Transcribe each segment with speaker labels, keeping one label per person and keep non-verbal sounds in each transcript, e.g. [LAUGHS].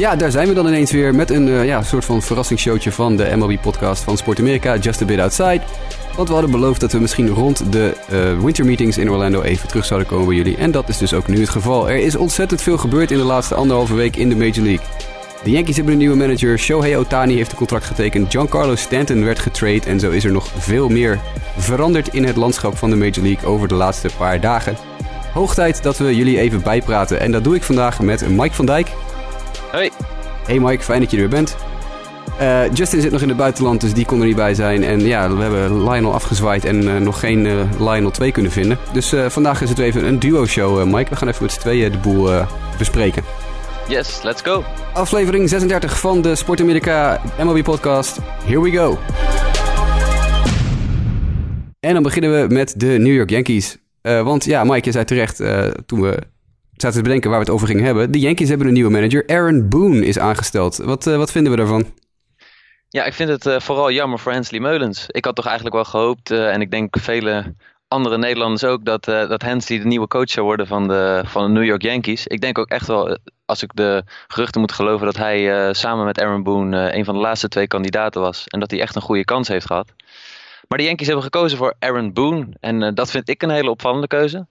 Speaker 1: Ja, daar zijn we dan ineens weer met een uh, ja, soort van verrassingsshowtje van de MLB-podcast van Sport America, Just a Bit Outside. Want we hadden beloofd dat we misschien rond de uh, wintermeetings in Orlando even terug zouden komen bij jullie. En dat is dus ook nu het geval. Er is ontzettend veel gebeurd in de laatste anderhalve week in de Major League. De Yankees hebben een nieuwe manager, Shohei Otani heeft een contract getekend, Giancarlo Stanton werd getrade en zo is er nog veel meer veranderd in het landschap van de Major League over de laatste paar dagen. Hoog tijd dat we jullie even bijpraten en dat doe ik vandaag met Mike van Dijk.
Speaker 2: Hey.
Speaker 1: Hey Mike, fijn dat je er weer bent. Uh, Justin zit nog in het buitenland, dus die kon er niet bij zijn. En ja, we hebben Lionel afgezwaaid en uh, nog geen uh, Lionel 2 kunnen vinden. Dus vandaag is het even een duo-show, Mike. We gaan even met z'n tweeën de boel bespreken.
Speaker 2: Yes, let's go.
Speaker 1: Aflevering 36 van de Sport America MLB podcast. Here we go. En dan beginnen we met de New York Yankees. want ja, Mike, je zei terecht toen we zaten te bedenken waar we het over gingen hebben. De Yankees hebben een nieuwe manager. Aaron Boone is aangesteld. Wat, uh, wat vinden we daarvan?
Speaker 2: Ja, ik vind het uh, vooral jammer voor Hensley Meulens. Ik had toch eigenlijk wel gehoopt, uh, en ik denk vele andere Nederlanders ook, dat, dat Hensley de nieuwe coach zou worden van de, van de New York Yankees. Ik denk ook echt wel, als ik de geruchten moet geloven, dat hij samen met Aaron Boone een van de laatste twee kandidaten was. En dat hij echt een goede kans heeft gehad. Maar de Yankees hebben gekozen voor Aaron Boone. En dat vind ik een hele opvallende keuze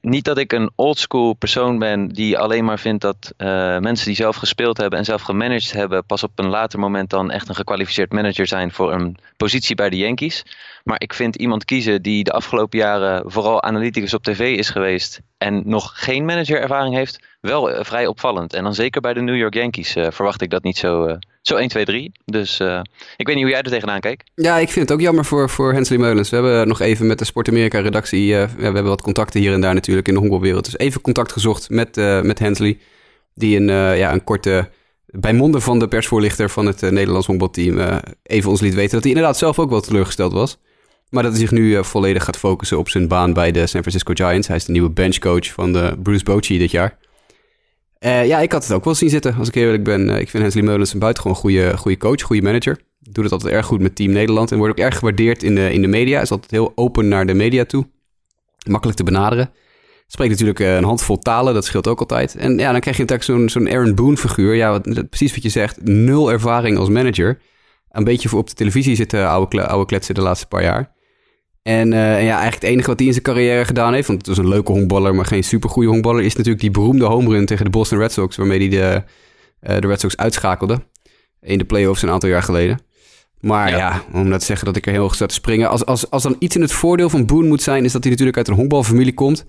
Speaker 2: niet dat ik een oldschool persoon ben die alleen maar vindt dat uh, mensen die zelf gespeeld hebben en zelf gemanaged hebben, pas op een later moment dan echt een gekwalificeerd manager zijn voor een positie bij de Yankees. Maar ik vind iemand kiezen die de afgelopen jaren vooral analyticus op tv is geweest en nog geen managerervaring heeft, wel uh, vrij opvallend. En dan zeker bij de New York Yankees uh, verwacht ik dat niet zo, zo 1, 2, 3. Dus uh, ik weet niet hoe jij er tegenaan kijkt.
Speaker 1: Ja, ik vind het ook jammer voor, voor Hensley Meulens. We hebben nog even met de Sport Amerika redactie, uh, we hebben wat contacten hier en daar natuurlijk in de honkbalwereld. Dus even contact gezocht met, uh, met Hensley, die een, ja, een korte, bij monden van de persvoorlichter van het Nederlands honkbalteam even ons liet weten dat hij inderdaad zelf ook wel teleurgesteld was. Maar dat hij zich nu volledig gaat focussen op zijn baan bij de San Francisco Giants. Hij is de nieuwe benchcoach van de Bruce Bochy dit jaar. Uh, ja, ik had het ook wel zien zitten, als ik eerlijk ben. Uh, ik vind Hensley Meulens een buitengewoon goede, goede coach, goede manager. Doet het altijd erg goed met Team Nederland en wordt ook erg gewaardeerd in de, in de media. Is altijd heel open naar de media toe. Makkelijk te benaderen. Spreekt natuurlijk uh, een handvol talen, dat scheelt ook altijd. En ja, dan krijg je natuurlijk zo'n zo'n Aaron Boone figuur. Ja, wat, precies wat je zegt, nul ervaring als manager. Een beetje voor op de televisie zitten oude, oude kletsen de laatste paar jaar. En, uh, en, ja, eigenlijk het enige wat hij in zijn carrière gedaan heeft, want het was een leuke honkballer, maar geen supergoeie honkballer, is natuurlijk die beroemde home run tegen de Boston Red Sox, waarmee hij de, uh, de Red Sox uitschakelde in de playoffs een aantal jaar geleden. Maar ja, ja om nou te zeggen dat ik er heel erg sta te springen. Als, als, als dan iets in het voordeel van Boone moet zijn, is dat hij natuurlijk uit een honkbalfamilie komt.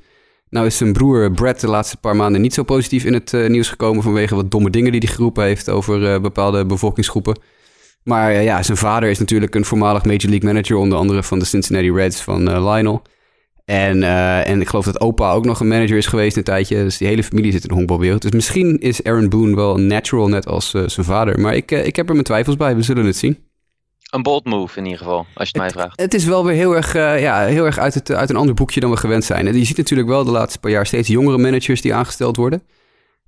Speaker 1: Nou is zijn broer Brad de laatste paar maanden niet zo positief in het uh, nieuws gekomen vanwege wat domme dingen die hij geroepen heeft over bepaalde bevolkingsgroepen. Maar eh, ja, zijn vader is natuurlijk een voormalig Major League manager, onder andere van de Cincinnati Reds van uh, Lionel. En, uh, en ik geloof dat opa ook nog een manager is geweest een tijdje. Dus die hele familie zit in de honkbalwereld. Dus misschien is Aaron Boone wel natural, net als zijn vader. Maar ik, ik heb er mijn twijfels bij. We zullen het zien.
Speaker 2: Een bold move in ieder geval, als je het,
Speaker 1: het
Speaker 2: mij vraagt.
Speaker 1: Het is wel weer heel erg, ja, heel erg uit, het, uit een ander boekje dan we gewend zijn. En je ziet natuurlijk wel de laatste paar jaar steeds jongere managers die aangesteld worden.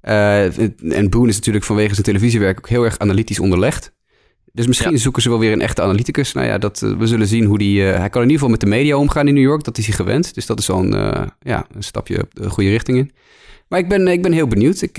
Speaker 1: en Boone is natuurlijk vanwege zijn televisiewerk ook heel erg analytisch onderlegd. Dus misschien ja. zoeken ze wel weer een echte analyticus. Nou ja, dat, uh, we zullen zien hoe die... Uh, hij kan in ieder geval met de media omgaan in New York. Dat is hij gewend. Dus dat is al een, uh, ja, een stapje de goede richting in. Maar ik ben, ik ben heel benieuwd. Ik,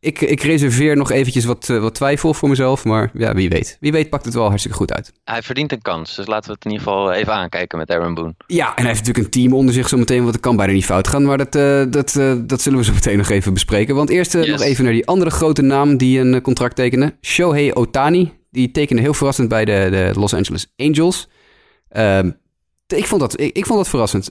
Speaker 1: ik, ik reserveer nog eventjes wat, wat twijfel voor mezelf. Maar ja, wie weet. Wie weet pakt het wel hartstikke goed uit.
Speaker 2: Hij verdient een kans. Dus laten we het in ieder geval even aankijken met Aaron Boone.
Speaker 1: Ja, en hij heeft natuurlijk een team onder zich zometeen. Want het kan bijna niet fout gaan. Maar dat, dat, dat zullen we zo meteen nog even bespreken. Want eerst yes. nog even naar die andere grote naam die een contract tekende. Shohei Otani die tekende heel verrassend bij de, de Los Angeles Angels. Uh, ik, vond dat, ik, ik, vond dat verrassend.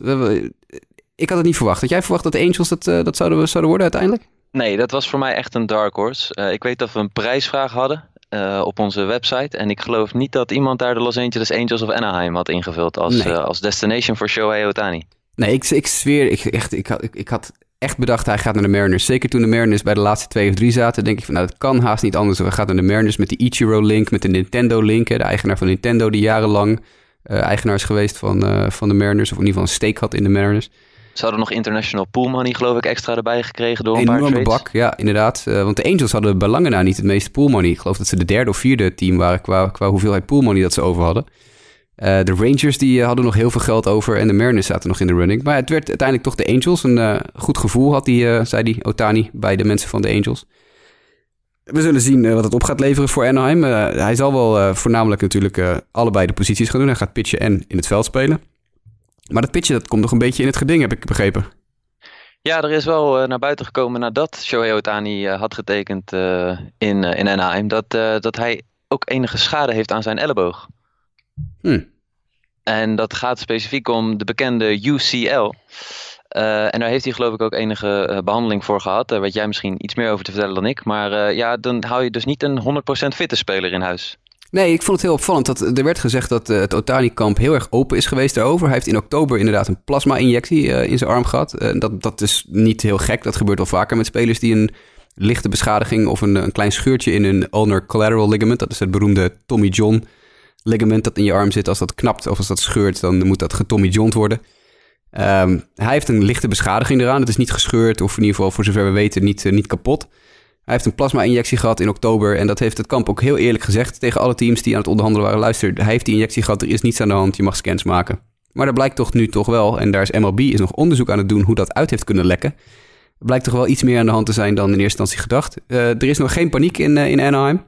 Speaker 1: Ik had het niet verwacht. Had jij verwacht dat de Angels dat, uh, dat zouden, zouden worden uiteindelijk?
Speaker 2: Nee, dat was voor mij echt een dark horse. Uh, ik weet dat we een prijsvraag hadden uh, op onze website. En ik geloof niet dat iemand daar de Los Angeles Angels of Anaheim had ingevuld als, nee. als destination voor Shohei Otani.
Speaker 1: Nee, ik, ik zweer, ik, echt, ik, ik, ik had echt bedacht, hij gaat naar de Mariners. Zeker toen de Mariners bij de laatste twee of drie zaten, denk ik van, nou, dat kan haast niet anders. We gaan naar de Mariners met de Ichiro-link, met de Nintendo-link. De eigenaar van Nintendo die jarenlang uh, eigenaar is geweest van, uh, van de Mariners. Of in ieder geval een steek had in de Mariners.
Speaker 2: Ze hadden nog international pool money, geloof ik, extra erbij gekregen door een,
Speaker 1: een
Speaker 2: paar
Speaker 1: bak, ja, inderdaad. Uh, want de Angels hadden bij lange na niet het meeste pool money. Ik geloof dat ze de derde of vierde team waren qua, qua hoeveelheid pool money dat ze over hadden. Uh, de Rangers die hadden nog heel veel geld over en de Mariners zaten nog in de running. Maar het werd uiteindelijk toch de Angels. Een uh, goed gevoel had die, zei die Otani bij de mensen van de Angels. we zullen zien wat het op gaat leveren voor Anaheim. hij zal wel voornamelijk natuurlijk allebei de posities gaan doen. Hij gaat pitchen en in het veld spelen. Maar dat pitchen dat komt nog een beetje in het geding, heb ik begrepen.
Speaker 2: Ja, er is wel naar buiten gekomen nadat Shohei Otani had getekend in, in Anaheim... Dat, dat hij ook enige schade heeft aan zijn elleboog. Hmm. En dat gaat specifiek om de bekende UCL. Eh, en daar heeft hij geloof ik ook enige uh, behandeling voor gehad. Daar weet jij misschien iets meer over te vertellen dan ik. Maar uh, ja, dan hou je dus niet een 100% fitte speler in huis.
Speaker 1: Nee, ik vond het heel opvallend. Dat, er werd gezegd dat het Otani-kamp heel erg open is geweest daarover. Hij heeft in oktober inderdaad een plasma-injectie in zijn arm gehad. dat, dat is niet heel gek. Dat gebeurt wel vaker met spelers die een lichte beschadiging... of een, een klein scheurtje in een ulnar collateral ligament... dat is het beroemde Tommy John ligament dat in je arm zit, als dat knapt of als dat scheurt, dan moet dat getommy John worden. Um, hij heeft een lichte beschadiging eraan. Het is niet gescheurd, of in ieder geval voor zover we weten niet, uh, niet kapot. Hij heeft een plasma-injectie gehad in oktober. En dat heeft het kamp ook heel eerlijk gezegd tegen alle teams die aan het onderhandelen waren. Luister, hij heeft die injectie gehad, er is niets aan de hand, je mag scans maken. Maar dat blijkt toch nu toch wel, en daar is MLB is nog onderzoek aan het doen hoe dat uit heeft kunnen lekken. Blijkt toch wel iets meer aan de hand te zijn dan in eerste instantie gedacht. Uh, er is nog geen paniek in, uh, in Anaheim.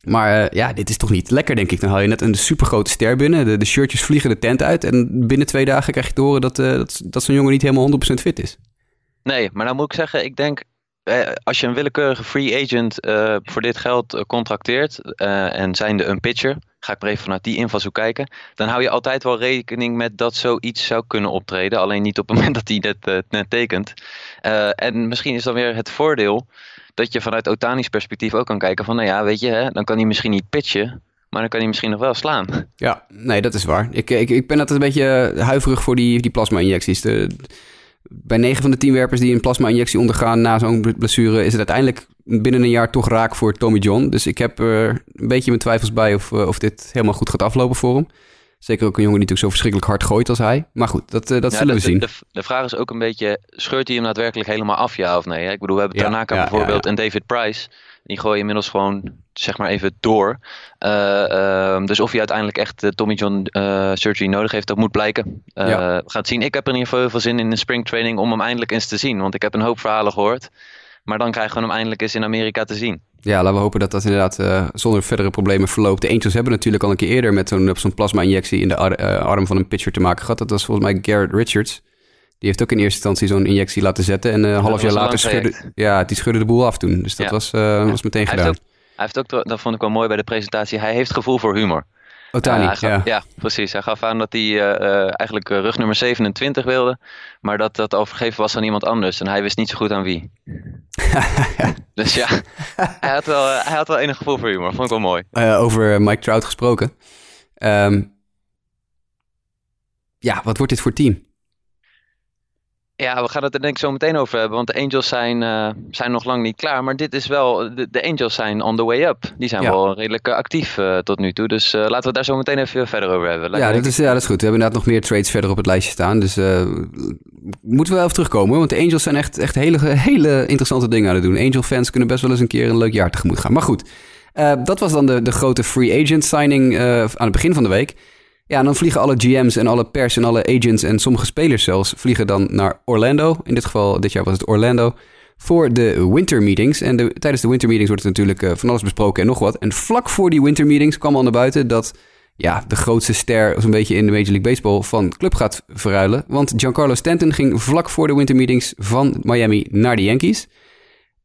Speaker 1: Maar uh, ja, dit is toch niet lekker, denk ik. Dan haal je net een supergrote ster binnen. De, de shirtjes vliegen de tent uit. En binnen twee dagen krijg je te horen dat, uh, dat, zo'n jongen niet helemaal 100% fit is.
Speaker 2: Nee, maar dan moet ik zeggen, ik denk... Eh, als je een willekeurige free agent voor dit geld contracteert... en zijnde een pitcher... ga ik maar even vanuit die invalshoek kijken... dan hou je altijd wel rekening met dat zoiets zou kunnen optreden. Alleen niet op het [LAUGHS] moment dat hij net, net tekent. en misschien is dan weer het voordeel dat je vanuit Otani's perspectief ook kan kijken van, nou ja, weet je, hè, dan kan hij misschien niet pitchen, maar dan kan hij misschien nog wel slaan.
Speaker 1: Ja, nee, dat is waar. Ik, ik, ik ben altijd een beetje huiverig voor die, die plasma-injecties. bij 9 van de 10 werpers die een plasma-injectie ondergaan na zo'n blessure, is het uiteindelijk binnen een jaar toch raak voor Tommy John. Dus ik heb er een beetje mijn twijfels bij of, eh, of dit helemaal goed gaat aflopen voor hem. Zeker ook een jongen die natuurlijk zo verschrikkelijk hard gooit als hij. Maar goed, dat, uh, dat zullen we zien.
Speaker 2: De, de, vraag is ook een beetje, scheurt hij hem daadwerkelijk helemaal af, ja of nee? Ik bedoel, we hebben ja, Tanaka bijvoorbeeld en David Price. Die gooien inmiddels gewoon, zeg maar even door. Uh, uh, dus of hij uiteindelijk echt uh, Tommy John surgery nodig heeft, dat moet blijken. we gaan het zien. Ik heb er in ieder geval heel veel zin in een springtraining om hem eindelijk eens te zien. Want ik heb een hoop verhalen gehoord. Maar dan krijgen we hem eindelijk eens in Amerika te zien.
Speaker 1: Ja, laten we hopen dat dat inderdaad uh, zonder verdere problemen verloopt. De Angels hebben natuurlijk al een keer eerder met zo'n zo'n plasma-injectie in de ar uh, arm van een pitcher te maken gehad. Dat was volgens mij Garrett Richards. Die heeft ook in eerste instantie zo'n injectie laten zetten. En uh, een half jaar later schudde, ja, die schudde de boel af toen. Dus dat ja. was, was meteen
Speaker 2: hij
Speaker 1: gedaan.
Speaker 2: Heeft ook, hij heeft ook, dat vond ik wel mooi bij de presentatie, hij heeft gevoel voor humor.
Speaker 1: Otani, uh,
Speaker 2: ja. ja. precies. Hij gaf aan dat hij uh, eigenlijk rug nummer 27 wilde, maar dat dat overgeven was aan iemand anders en hij wist niet zo goed aan wie. [LAUGHS] dus ja, [LAUGHS] hij had, wel, hij had wel enig gevoel voor humor. Vond ik wel mooi.
Speaker 1: over Mike Trout gesproken. Um, ja, wat wordt dit voor team?
Speaker 2: Ja, we gaan het er denk ik zo meteen over hebben. Want de Angels zijn, uh, zijn nog lang niet klaar. Maar dit is wel, de, de Angels zijn on the way up. Die zijn ja. wel redelijk uh, actief uh, tot nu toe. Dus laten we het daar zo meteen even verder over hebben.
Speaker 1: ja dat, is, ja, dat is goed. We hebben inderdaad nog meer trades verder op het lijstje staan. Dus moeten we wel even terugkomen. Want de Angels zijn echt, echt hele, hele interessante dingen aan het doen. Angel fans kunnen best wel eens een keer een leuk jaar tegemoet gaan. Maar goed, dat was dan de, de grote free agent signing aan het begin van de week. Ja, dan vliegen alle GM's en alle pers en alle agents en sommige spelers zelfs vliegen dan naar Orlando. In dit geval, dit jaar was het Orlando. Voor de winter meetings. En de, tijdens de winter meetings wordt het natuurlijk uh, van alles besproken en nog wat. En vlak voor die winter meetings kwam al naar buiten dat ja, de grootste ster zo'n beetje in de Major League Baseball van club gaat verruilen. Want Giancarlo Stanton ging vlak voor de winter meetings van Miami naar de Yankees.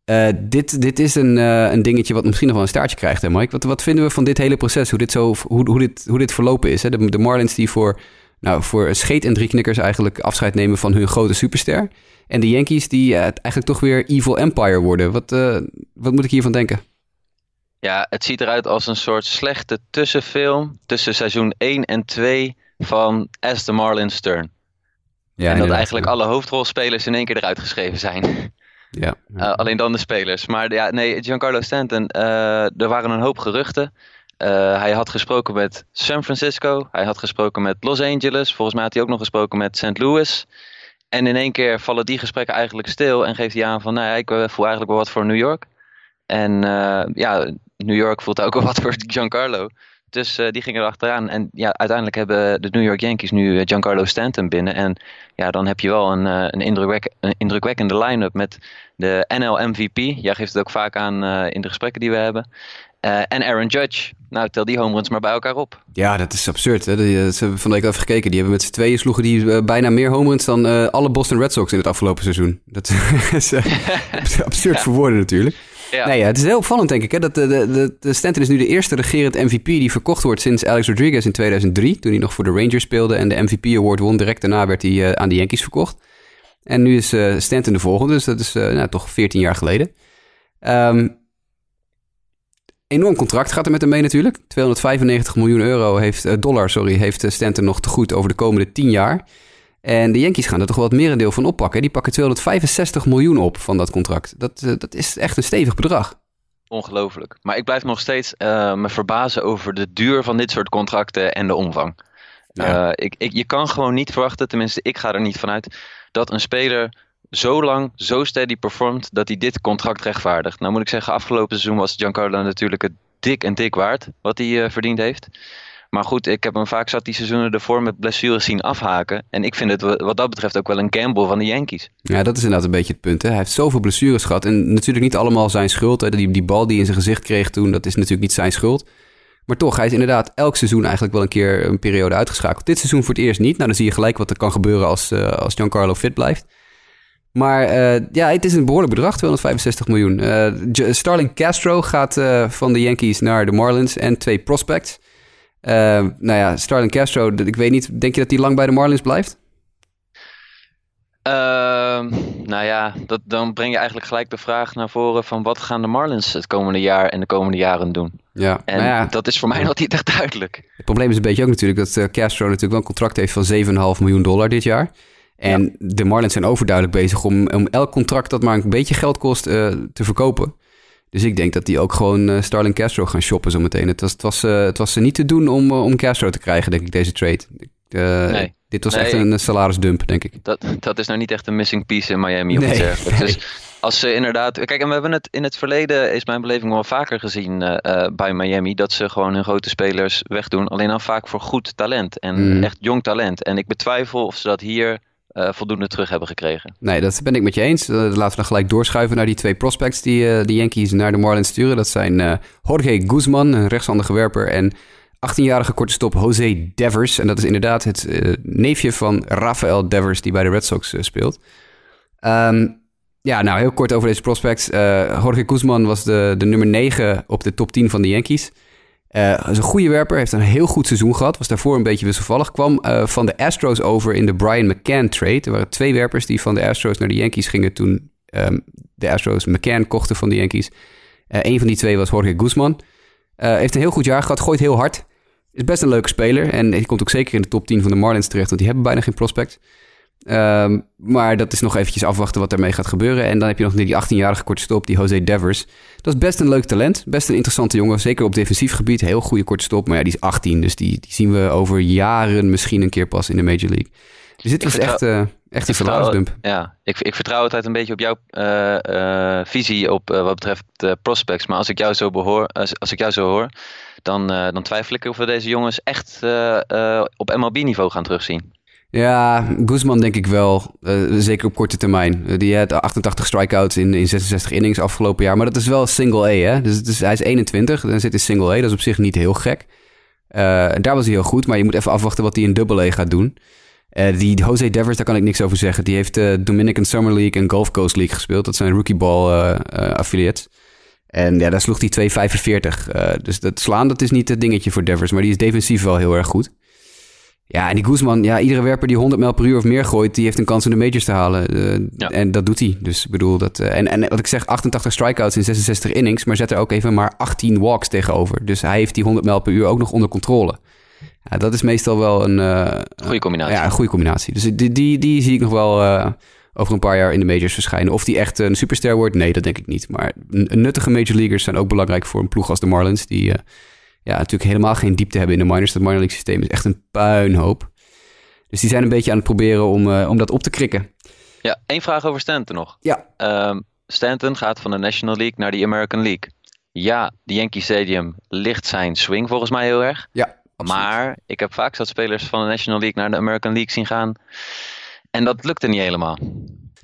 Speaker 1: Uh, dit, dit is een, uh, een dingetje wat misschien nog wel een staartje krijgt, hè Mike? Wat, wat vinden we van dit hele proces? Hoe dit, zo, hoe, hoe dit, hoe dit verlopen is? Hè? De, de Marlins die voor, nou, voor scheet en drie knikkers eigenlijk afscheid nemen van hun grote superster. En de Yankees die uh, eigenlijk toch weer Evil Empire worden. Wat, wat moet ik hiervan denken?
Speaker 2: Ja, het ziet eruit als een soort slechte tussenfilm tussen seizoen 1 en 2 van As the Marlins Turn. Ja, en dat eigenlijk alle hoofdrolspelers in één keer eruit geschreven zijn.
Speaker 1: Ja.
Speaker 2: Uh, alleen dan de spelers. Maar ja, nee, Giancarlo Stanton, uh, er waren een hoop geruchten. Uh, hij had gesproken met San Francisco. Hij had gesproken met Los Angeles. Volgens mij had hij ook nog gesproken met St. Louis. En in één keer vallen die gesprekken eigenlijk stil. En geeft hij aan van, nou ja, ik voel eigenlijk wel wat voor New York. En ja, New York voelt ook wel wat voor Giancarlo. Dus die gingen er achteraan. En ja, uiteindelijk hebben de New York Yankees nu Giancarlo Stanton binnen. En ja, dan heb je wel een, een, indrukwekkende, een indrukwekkende line-up met de NL MVP. Jij geeft het ook vaak aan in de gesprekken die we hebben. En Aaron Judge. Nou, tel die home runs maar bij elkaar op.
Speaker 1: Ja, dat is absurd. Hè? Die, ze hebben van de week even gekeken. Die hebben met z'n tweeën sloegen die bijna meer home runs dan alle Boston Red Sox in het afgelopen seizoen. Dat [LAUGHS] is [LAUGHS] absurd ja. voor woorden natuurlijk. Nee, ja, het is heel opvallend denk ik. Hè? Dat de, de, de Stanton is nu de eerste regerend MVP die verkocht wordt sinds Alex Rodriguez in 2003. Toen hij nog voor de Rangers speelde en de MVP Award won. Direct daarna werd hij aan de Yankees verkocht. En nu is Stanton de volgende, dus dat is nou, toch 14 jaar geleden. Um, enorm contract gaat er met hem mee natuurlijk. 295 miljoen euro heeft, uh, dollar sorry, heeft uh, Stanton nog te goed over de komende 10 jaar. En de Yankees gaan er toch wel het merendeel van oppakken. Die pakken 265 miljoen op van dat contract. Dat, uh, dat is echt een stevig bedrag.
Speaker 2: Ongelooflijk. Maar ik blijf nog steeds me verbazen over de duur van dit soort contracten en de omvang. Ja. ik, ik, je kan gewoon niet verwachten, tenminste ik ga er niet vanuit, dat een speler zo lang, zo steady performt dat hij dit contract rechtvaardigt. Nou moet ik zeggen, afgelopen seizoen was Giancarlo natuurlijk het dik en dik waard wat hij uh, verdiend heeft. Maar goed, ik heb hem vaak zat die seizoenen ervoor met blessures zien afhaken. En ik vind het wat dat betreft ook wel een gamble van de Yankees.
Speaker 1: Ja, dat is inderdaad een beetje het punt. Hè? Hij heeft zoveel blessures gehad. En natuurlijk niet allemaal zijn schuld. Hè? Die, die bal die in zijn gezicht kreeg toen, dat is natuurlijk niet zijn schuld. Maar toch, hij is inderdaad elk seizoen eigenlijk wel een keer een periode uitgeschakeld. Dit seizoen voor het eerst niet. Nou, dan zie je gelijk wat er kan gebeuren als, uh, als Giancarlo fit blijft. Maar uh, ja, het is een behoorlijk bedrag, 265 miljoen. Uh, Starling Castro gaat van de Yankees naar de Marlins en twee prospects. Nou ja, Starling Castro, ik weet niet, denk je dat hij lang bij de Marlins blijft?
Speaker 2: Ehm, nou ja, dat, dan breng je eigenlijk gelijk de vraag naar voren van wat gaan de Marlins het komende jaar en de komende jaren doen? Ja, en nou ja, dat is voor mij nog niet echt duidelijk.
Speaker 1: Het probleem is een beetje ook natuurlijk dat Castro natuurlijk wel een contract heeft van 7,5 miljoen dollar dit jaar. En de Marlins zijn overduidelijk bezig om, om elk contract dat maar een beetje geld kost uh, te verkopen. Dus ik denk dat die ook gewoon uh, Starling Castro gaan shoppen zometeen. Het was, het was, uh, het was ze niet te doen om, om Castro te krijgen, denk ik, deze trade. nee. Dit was echt een salarisdump, denk ik.
Speaker 2: Dat, dat is nou niet echt een missing piece in Miami nee. iets Dus als ze inderdaad... Kijk, en we hebben het in het verleden, is mijn beleving wel vaker gezien bij Miami... dat ze gewoon hun grote spelers wegdoen. Alleen dan vaak voor goed talent en mm. echt jong talent. En ik betwijfel of ze dat hier uh, voldoende terug hebben gekregen.
Speaker 1: Nee, dat ben ik met je eens. Uh, laten we dan gelijk doorschuiven naar die twee prospects die uh, de Yankees naar de Marlins sturen. Dat zijn Jorge Guzman, een rechtshandige werper, en 18-jarige korte stop Jose Devers. En dat is inderdaad het neefje van Rafael Devers, die bij de Red Sox speelt. Um, ja, nou heel kort over deze prospects. Jorge Guzman was de, de nummer 9 op de top 10 van de Yankees. Uh, is een goede werper, heeft een heel goed seizoen gehad. Was daarvoor een beetje wisselvallig. Kwam uh, van de Astros over in de Brian McCann trade. Er waren twee werpers die van de Astros naar de Yankees gingen toen um, de Astros McCann kochten van de Yankees. Uh, een van die twee was Jorge Guzman. heeft een heel goed jaar gehad, gooit heel hard. Is best een leuke speler en hij komt ook zeker in de top 10 van de Marlins terecht, want die hebben bijna geen prospect. Um, maar dat is nog eventjes afwachten wat ermee gaat gebeuren. En dan heb je nog die 18-jarige korte stop, die Jose Devers. Dat is best een leuk talent. Best een interessante jongen. Zeker op defensief gebied. Heel goede korte stop. Maar ja, die is 18. Dus die, die zien we over jaren misschien een keer pas in de Major League. Dus dit was echt, uh, echt een salarisdump.
Speaker 2: Ja, ik, ik vertrouw altijd een beetje op jouw uh, uh, visie op wat betreft prospects. Maar als ik jou zo, behoor, als, als ik jou zo hoor, dan, dan twijfel ik of we deze jongens echt op MLB-niveau gaan terugzien.
Speaker 1: Ja, Guzman denk ik wel. Uh, zeker op korte termijn. Uh, die had 88 strikeouts in, in 66 innings afgelopen jaar. Maar dat is wel single A, hè? Dus, hij is 21, dan zit in single A. Dat is op zich niet heel gek. Uh, daar was hij heel goed, maar je moet even afwachten wat hij in double A gaat doen. die Jose Devers, daar kan ik niks over zeggen. Die heeft de Dominican Summer League en Gulf Coast League gespeeld. Dat zijn rookie ball affiliates. En ja, daar sloeg hij 2,45. dus dat slaan, dat is niet het dingetje voor Devers. Maar die is defensief wel heel erg goed. Ja, en die Guzman, ja, iedere werper die 100 mijl per uur of meer gooit, die heeft een kans om de majors te halen. Uh, En dat doet hij. Dus ik bedoel dat. Uh, en, en wat ik zeg, 88 strikeouts in 66 innings, maar zet er ook even maar 18 walks tegenover. Dus hij heeft die 100 mijl per uur ook nog onder controle. Ja, dat is meestal wel een. Uh,
Speaker 2: goede combinatie.
Speaker 1: Ja, een goede combinatie. Dus die, die, die zie ik nog wel over een paar jaar in de majors verschijnen. Of die echt een superster wordt, nee, dat denk ik niet. Maar nuttige major leaguers zijn ook belangrijk voor een ploeg als de Marlins, die ja, natuurlijk helemaal geen diepte hebben in de minors. Dat minor league systeem is echt een puinhoop. Dus die zijn een beetje aan het proberen om, uh, om dat op te krikken.
Speaker 2: Ja, één vraag over Stanton nog.
Speaker 1: Ja.
Speaker 2: Um, Stanton gaat van de National League naar de American League. ja, de Yankee Stadium ligt zijn swing volgens mij heel erg.
Speaker 1: Ja, absoluut.
Speaker 2: Maar ik heb vaak zat spelers van de National League naar de American League zien gaan. En dat lukte niet helemaal.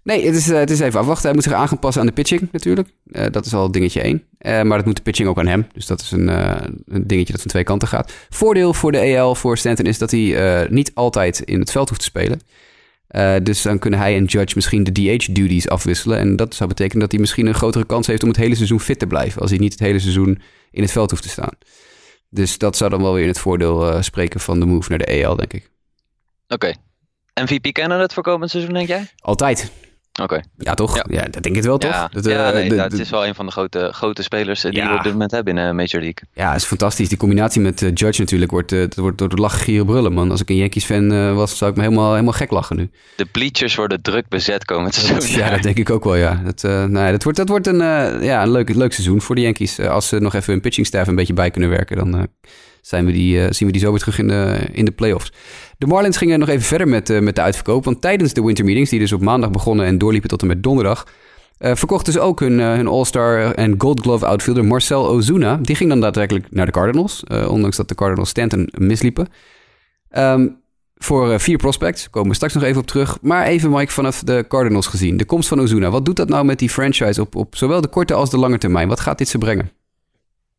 Speaker 1: Nee, het is, het is even afwachten. Hij moet zich aan gaan passen aan de pitching natuurlijk. dat is al dingetje één. maar dat moet de pitching ook aan hem. Dus dat is een, een dingetje dat van twee kanten gaat. Voordeel voor de EL, voor Stanton, is dat hij niet altijd in het veld hoeft te spelen. Dus dan kunnen hij en Judge misschien de DH-duties afwisselen. En dat zou betekenen dat hij misschien een grotere kans heeft om het hele seizoen fit te blijven. Als hij niet het hele seizoen in het veld hoeft te staan. Dus dat zou dan wel weer in het voordeel spreken van de move naar de EL, denk ik.
Speaker 2: Oké. Okay. MVP het voor komend seizoen, denk jij?
Speaker 1: Altijd.
Speaker 2: Oké.
Speaker 1: Ja, toch? Ja. ja. dat denk ik wel, toch?
Speaker 2: Ja,
Speaker 1: dat,
Speaker 2: ja nee, dat is wel een van de grote, grote spelers die we op dit moment hebben in de Major League.
Speaker 1: Ja, is fantastisch. Die combinatie met uh, Judge natuurlijk wordt, uh, dat wordt door de lachen gieren brullen, man. Als ik een Yankees-fan uh, was, zou ik me helemaal, helemaal gek lachen nu.
Speaker 2: De bleachers worden druk bezet komend seizoen.
Speaker 1: ja, dat denk ik ook wel, ja. Dat, nou ja, dat wordt, dat wordt een, ja, een leuk, leuk seizoen voor de Yankees. als ze nog even hun pitching staff een beetje bij kunnen werken, dan zijn we die, zien we die zo weer terug in de, in de playoffs. De Marlins gingen nog even verder met, uh, met de uitverkoop. Want tijdens de winter meetings, die dus op maandag begonnen en doorliepen tot en met donderdag, uh, verkochten ze ook hun, hun All-Star en Gold Glove outfielder Marcel Ozuna. Die ging dan daadwerkelijk naar de Cardinals, ondanks dat de Cardinals Stanton misliepen. Um, voor vier prospects, komen we straks nog even op terug. Maar even, Mike, vanaf de Cardinals gezien. De komst van Ozuna, wat doet dat nou met die franchise op, op zowel de korte als de lange termijn? Wat gaat dit ze brengen?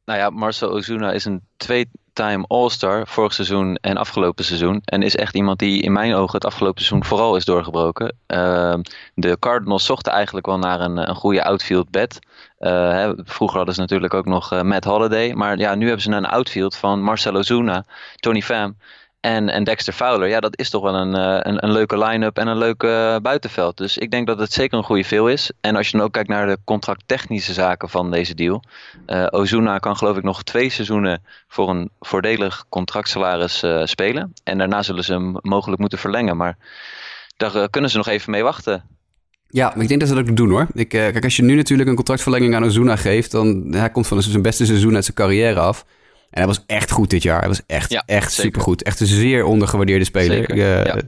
Speaker 2: Nou ja, Marcel Ozuna is een twee time All-Star vorig seizoen en afgelopen seizoen. En is echt iemand die in mijn ogen het afgelopen seizoen vooral is doorgebroken. Uh, de Cardinals zochten eigenlijk wel naar een, een goede outfield bed. Hè, vroeger hadden ze natuurlijk ook nog uh, Matt Holiday. Maar ja, nu hebben ze een outfield van Marcelo Zuna, Tony Pham en, en Dexter Fowler. Ja, dat is toch wel een, eh, een, een leuke line-up en een leuke uh, buitenveld. Dus ik denk dat het zeker een goede veel is. En als je dan ook kijkt naar de contracttechnische zaken van deze deal. Uh, Ozuna kan geloof ik nog twee seizoenen voor een voordelig contractsalaris spelen. En daarna zullen ze hem mogelijk moeten verlengen. Maar daar kunnen ze nog even mee wachten.
Speaker 1: Ja, ik denk dat ze dat ook doen hoor. Ik, kijk, als je nu natuurlijk een contractverlenging aan Ozuna geeft... dan hij komt van zijn beste seizoen uit zijn carrière af... En hij was echt goed dit jaar. Hij was echt, ja, echt supergoed. Echt een zeer ondergewaardeerde speler. Uh, ja.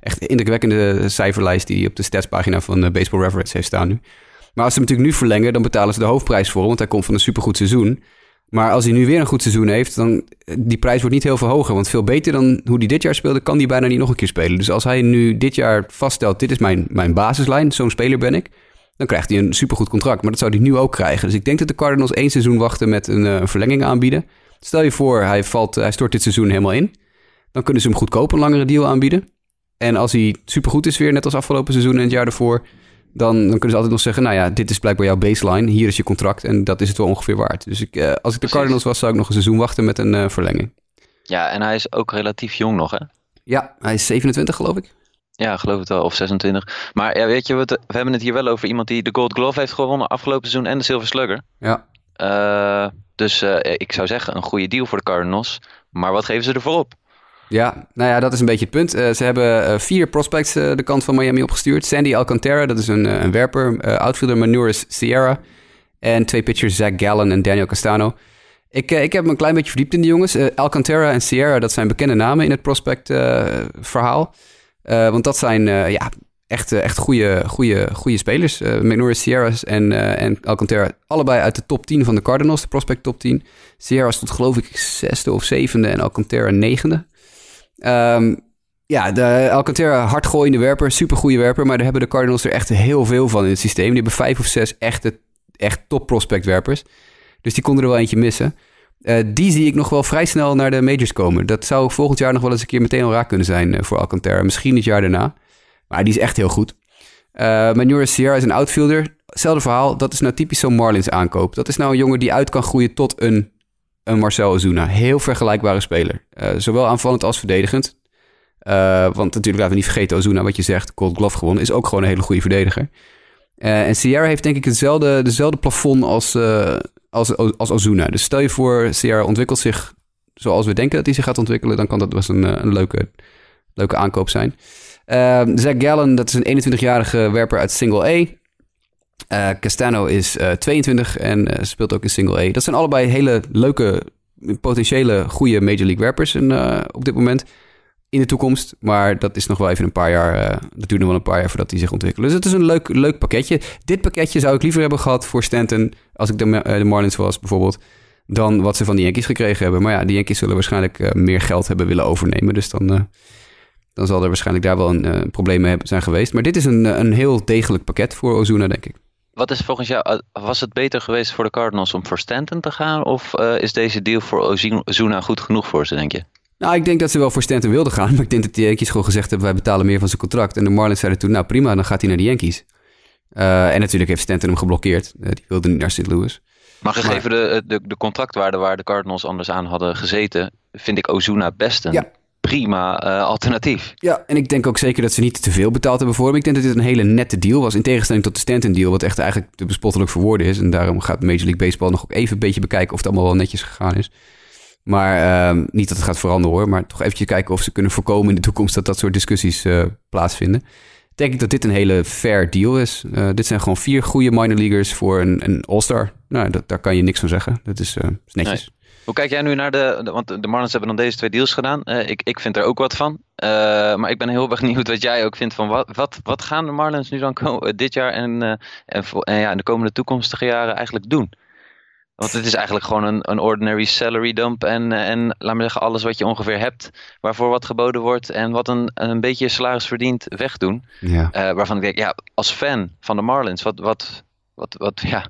Speaker 1: Echt indrukwekkende cijferlijst die op de statspagina van uh, Baseball Reference heeft staan nu. Maar als ze hem natuurlijk nu verlengen, dan betalen ze de hoofdprijs voor hem. Want hij komt van een supergoed seizoen. Maar als hij nu weer een goed seizoen heeft, dan die prijs wordt niet heel veel hoger. Want veel beter dan hoe hij dit jaar speelde, kan hij bijna niet nog een keer spelen. Dus als hij nu dit jaar vaststelt, dit is mijn, mijn basislijn, zo'n speler ben ik. Dan krijgt hij een supergoed contract. Maar dat zou hij nu ook krijgen. Dus ik denk dat de Cardinals één seizoen wachten met een, een verlenging aanbieden. Stel je voor, hij, valt, hij stort dit seizoen helemaal in. Dan kunnen ze hem goedkoop een langere deal aanbieden. En als hij supergoed is weer, net als afgelopen seizoen en het jaar ervoor... Dan, dan kunnen ze altijd nog zeggen, nou ja, dit is blijkbaar jouw baseline. Hier is je contract en dat is het wel ongeveer waard. Dus ik, uh, als ik de Cardinals was, zou ik nog een seizoen wachten met een uh, verlenging.
Speaker 2: Ja, en hij is ook relatief jong nog, hè?
Speaker 1: Ja, hij is 27 geloof ik.
Speaker 2: Ja, geloof het wel. Of 26. Maar ja, weet je, we, we hebben het hier wel over iemand die de Gold Glove heeft gewonnen afgelopen seizoen en de Silver Slugger.
Speaker 1: Ja.
Speaker 2: Uh, dus uh, ik zou zeggen, een goede deal voor de Cardinals. Maar wat geven ze ervoor op?
Speaker 1: Ja, nou ja, dat is een beetje het punt. Uh, ze hebben uh, vier prospects de kant van Miami opgestuurd. Sandy Alcantara, dat is een, een werper. outfielder Manuris Sierra. En twee pitchers, Zach Gallen en Daniel Castano. Ik, ik heb me een klein beetje verdiept in die jongens. Alcantara en Sierra, dat zijn bekende namen in het prospect verhaal. want dat zijn ja, echt, echt goede, goede, goede spelers. Uh, McNorris, Sierras en, uh, en Alcantara. Allebei uit de top 10 van de Cardinals, de prospect top 10. Sierra stond geloof ik zesde of zevende en Alcantara negende. Um, ja, de Alcantara hardgooiende werper, supergoeie werper. Maar daar hebben de Cardinals er echt heel veel van in het systeem. Die hebben vijf of zes echte, echt top prospect werpers. Dus die konden er wel eentje missen. Die zie ik nog wel vrij snel naar de majors komen. Dat zou volgend jaar nog wel eens een keer meteen al raak kunnen zijn voor Alcantara. Misschien het jaar daarna. Maar die is echt heel goed. Uh, Manuel Sierra is een outfielder. Hetzelfde verhaal. Dat is nou typisch zo'n Marlins aankoop. Dat is nou een jongen die uit kan groeien tot een, een Marcel Ozuna. Heel vergelijkbare speler. Uh, zowel aanvallend als verdedigend. Uh, want natuurlijk laten we niet vergeten, Ozuna, wat je zegt, Gold Glove gewonnen, is ook gewoon een hele goede verdediger. en Sierra heeft denk ik hetzelfde, dezelfde plafond als, als, als Ozuna. Dus stel je voor, Sierra ontwikkelt zich zoals we denken dat hij zich gaat ontwikkelen, dan kan dat best een, een leuke, leuke aankoop zijn. Uh, Zach Gallen, dat is een 21-jarige werper uit Single A. Uh, Castano is uh, eh, 22 en uh, speelt ook in Single A. Dat zijn allebei hele leuke, potentiële goede Major League werpers op dit moment. in de toekomst. Maar dat is nog wel even een paar jaar. Dat duurt nog wel een paar jaar voordat die zich ontwikkelen. Dus het is een leuk, leuk pakketje. Dit pakketje zou ik liever hebben gehad voor Stanton. Als ik de, de Marlins was, bijvoorbeeld. Dan wat ze van die Yankees gekregen hebben. Maar ja, die Yankees zullen waarschijnlijk meer geld hebben willen overnemen. Dus dan, dan zal er waarschijnlijk daar wel een probleem mee zijn geweest. Maar dit is een, een heel degelijk pakket voor Ozuna, denk ik.
Speaker 2: Wat is volgens jou, was het beter geweest voor de Cardinals om voor Stanton te gaan? Of is deze deal voor Ozuna goed genoeg voor ze, denk je?
Speaker 1: Nou, ik denk dat ze wel voor Stanton wilden gaan. [LAUGHS] Maar ik denk dat de Yankees gewoon gezegd hebben... wij betalen meer van zijn contract. En de Marlins zeiden toen... nou prima, dan gaat hij naar de Yankees. Uh, en natuurlijk heeft Stanton hem geblokkeerd. Die wilde niet naar St. Louis.
Speaker 2: Maar gegeven de, de, de contractwaarde waar de Cardinals anders aan hadden gezeten... vind ik Ozuna best een ja. Prima uh, alternatief.
Speaker 1: Ja, en ik denk ook zeker dat ze niet te veel betaald hebben voor hem. Ik denk dat dit een hele nette deal was. In tegenstelling tot de Stanton deal... wat echt eigenlijk te bespottelijk voor woorden is. En daarom gaat Major League Baseball nog even een beetje bekijken... of het allemaal wel netjes gegaan is. Maar uh, niet dat het gaat veranderen hoor, maar toch eventjes kijken of ze kunnen voorkomen in de toekomst dat dat soort discussies uh, plaatsvinden. Denk ik dat dit een hele fair deal is. Uh, dit zijn gewoon vier goede minor leaguers voor een, een All-Star. Nou, dat, daar kan je niks van zeggen. Dat is, is netjes. Nee.
Speaker 2: Hoe kijk jij nu naar de, de, Want de Marlins hebben dan deze twee deals gedaan. ik, ik vind er ook wat van. maar ik ben heel [LAUGHS] benieuwd wat jij ook vindt van wat, wat, wat gaan de Marlins nu dan dit jaar en, en, en ja, in de komende toekomstige jaren eigenlijk doen? Want het is eigenlijk gewoon een, een ordinary salary dump. En, en laat me zeggen, alles wat je ongeveer hebt, waarvoor wat geboden wordt en wat een, een beetje salaris verdient, wegdoen. Ja. Uh, waarvan ik denk, ja, als fan van de Marlins, wat, wat, wat, wat ja.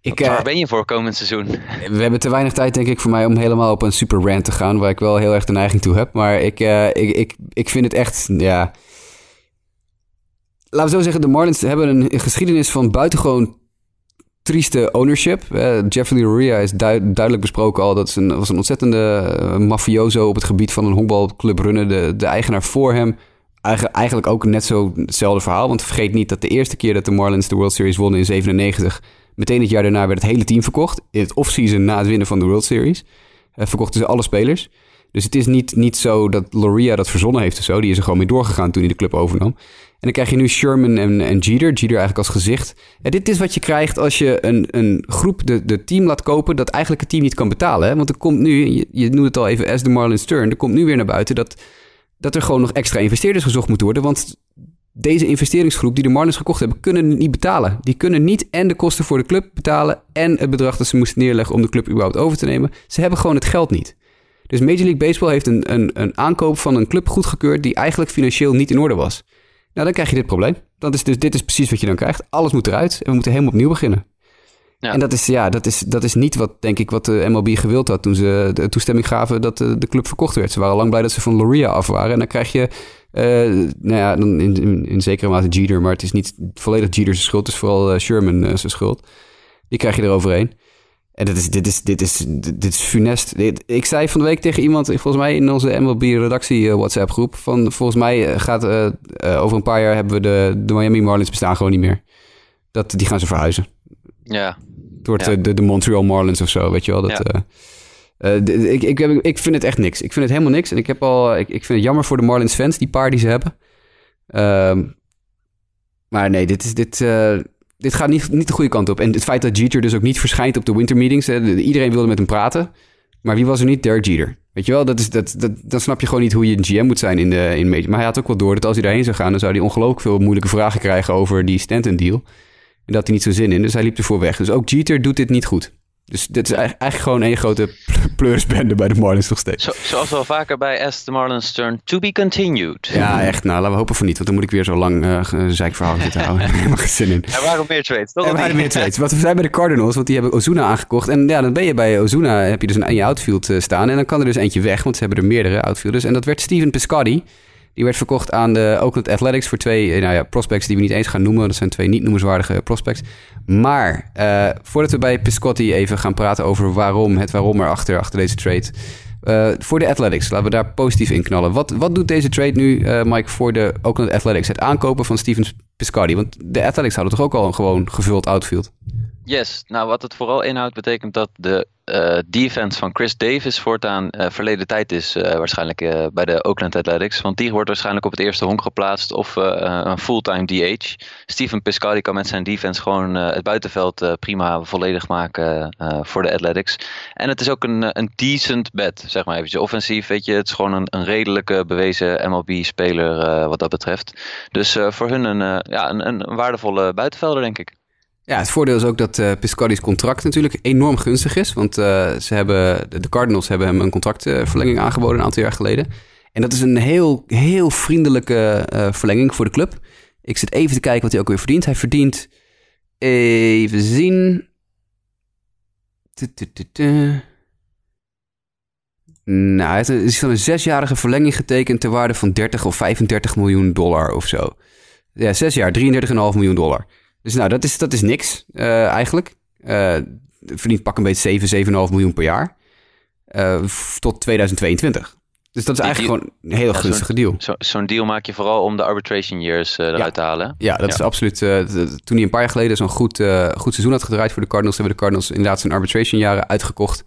Speaker 2: Ik, waar uh, ben je voor komend seizoen? [LAUGHS]
Speaker 1: We hebben te weinig tijd, denk ik, voor mij om helemaal op een super rant te gaan, waar ik wel heel erg de neiging toe heb. Maar ik, uh, ik, ik, ik vind het echt, ja. Laten we zo zeggen, de Marlins hebben een geschiedenis van buitengewoon trieste ownership. Uh, Jeffrey Loria is duidelijk besproken al. Dat is een, was een ontzettende uh, mafioso op het gebied van een honkbalclub runnen. De, de eigenaar voor hem eigenlijk, eigenlijk ook net zo hetzelfde verhaal. Want vergeet niet dat de eerste keer dat de Marlins de World Series wonnen in 97... meteen het jaar daarna werd het hele team verkocht. In het offseason na het winnen van de World Series. Uh, verkochten ze alle spelers. Dus het is niet, niet zo dat Loria dat verzonnen heeft of zo. Die is er gewoon mee doorgegaan toen hij de club overnam. En dan krijg je nu Sherman en, en Jeter. Jeter eigenlijk als gezicht. En dit is wat je krijgt als je een, een groep de, de team laat kopen... dat eigenlijk het team niet kan betalen. Hè? Want er komt nu, je, je noemt het al even as de Marlins turn... er komt nu weer naar buiten dat, dat er gewoon nog extra investeerders gezocht moeten worden. Want deze investeringsgroep die de Marlins gekocht hebben... kunnen het niet betalen. Die kunnen niet en de kosten voor de club betalen... en het bedrag dat ze moesten neerleggen om de club überhaupt over te nemen. Ze hebben gewoon het geld niet. Dus Major League Baseball heeft een, een, een aankoop van een club goedgekeurd... die eigenlijk financieel niet in orde was... Nou, dan krijg je dit probleem. Dat is dus, dit is precies wat je dan krijgt. Alles moet eruit en we moeten helemaal opnieuw beginnen. En dat is, ja, dat, is, dat is niet wat, denk ik, wat de MLB gewild had toen ze de toestemming gaven dat de, de club verkocht werd. Ze waren lang blij dat ze van Loria af waren. En dan krijg je, uh, nou ja, in, in, zekere mate Jeter, maar het is niet volledig Jeter's schuld. Het is vooral uh, Sherman zijn schuld. Die krijg je eroverheen. En dit is, dit is, dit is, dit is funest. ik zei van de week tegen iemand, volgens mij in onze MLB-redactie uh, WhatsApp-groep, van volgens mij eh, gaat over een paar jaar hebben we de, de Miami Marlins bestaan gewoon niet meer. Dat, die gaan ze verhuizen.
Speaker 2: Ja.
Speaker 1: Het wordt ja. de, de Montreal Marlins of zo, weet je wel. Dat, ja. De, ik, ik, heb, ik vind het echt niks. Ik vind het helemaal niks. En ik, heb al, ik, ik vind het jammer voor de Marlins fans, die paar die ze hebben. Uh, maar nee, dit is dit dit gaat niet, niet de goede kant op. En het feit dat Jeter dus ook niet verschijnt op de winter meetings. Hè, iedereen wilde met hem praten. Maar wie was er niet? Derek Jeter. Weet je wel, dat is, dat, dat, dan snap je gewoon niet hoe je een GM moet zijn in de, in de Maar hij had ook wel door dat als hij daarheen zou gaan... dan zou hij ongelooflijk veel moeilijke vragen krijgen over die Stanton deal. En dat hij niet zo zin in. Dus hij liep ervoor weg. Dus ook Jeter doet dit niet goed. Dus dit is eigenlijk gewoon een grote [LAUGHS] pleursbende bij de Marlins nog steeds.
Speaker 2: Zo, zoals wel vaker bij As the Marlins turn to be continued.
Speaker 1: Ja, echt. Nou, laten we hopen van niet. Want dan moet ik weer zo lang uh, zeikverhaal zitten houden. [LAUGHS] Helemaal geen zin in.
Speaker 2: Er waren meer trades?
Speaker 1: Er waren meer trades. Wat we zijn bij de Cardinals, want die hebben Ozuna aangekocht. En ja, dan ben je bij Ozuna, heb je dus een in je outfield uh, staan. En dan kan er dus eentje weg, want ze hebben er meerdere outfielders. En dat werd Steven Piscotty. Die werd verkocht aan de Oakland Athletics voor twee eh, nou ja, prospects die we niet eens gaan noemen. Dat zijn twee niet noemenswaardige prospects. Maar uh, voordat we bij Piscotti even gaan praten over waarom, het waarom erachter, achter deze trade. Uh, voor de Athletics, laten we daar positief in knallen. Wat, wat doet deze trade nu, Mike, voor de Oakland Athletics? Het aankopen van Steven Piscotty. Want de Athletics hadden toch ook al een gewoon gevuld outfield?
Speaker 2: Yes, nou wat het vooral inhoudt betekent dat de uh, defense van Chris Davis voortaan uh, verleden tijd is uh, waarschijnlijk bij de Oakland Athletics. Want die wordt waarschijnlijk op het eerste honk geplaatst of een fulltime DH. Steven Piscotty kan met zijn defense gewoon het buitenveld prima volledig maken voor de Athletics. En het is ook een, een decent bet, zeg maar eventjes. Offensief, weet je, het is gewoon een, een redelijke bewezen MLB-speler wat dat betreft. Dus voor hun een, ja, een, een waardevolle buitenvelder, denk ik.
Speaker 1: Ja, het voordeel is ook dat uh, contract natuurlijk enorm gunstig is. Want uh, ze hebben, de Cardinals hebben hem een contractverlenging aangeboden een aantal jaar geleden. En dat is een heel, heel vriendelijke uh, verlenging voor de club. Ik zit even te kijken wat hij ook weer verdient. Hij verdient, even zien... Nou, hij heeft een, een zesjarige verlenging getekend ter waarde van 30 of 35 miljoen dollar of zo. Ja, zes jaar, 33,5 miljoen dollar. Dus nou, dat is, dat is niks uh, eigenlijk. Uh, verdient pak een beetje 7, 7,5 miljoen per jaar. Uh, tot 2022. Dus dat is eigenlijk gewoon een hele ja, gunstige deal.
Speaker 2: Zo'n zo deal maak je vooral om de arbitration years uh, eruit
Speaker 1: ja.
Speaker 2: te halen.
Speaker 1: Ja, dat is absoluut. Uh, toen hij een paar jaar geleden zo'n goed, uh, goed seizoen had gedraaid voor de Cardinals, hebben de Cardinals inderdaad zijn arbitration jaren uitgekocht.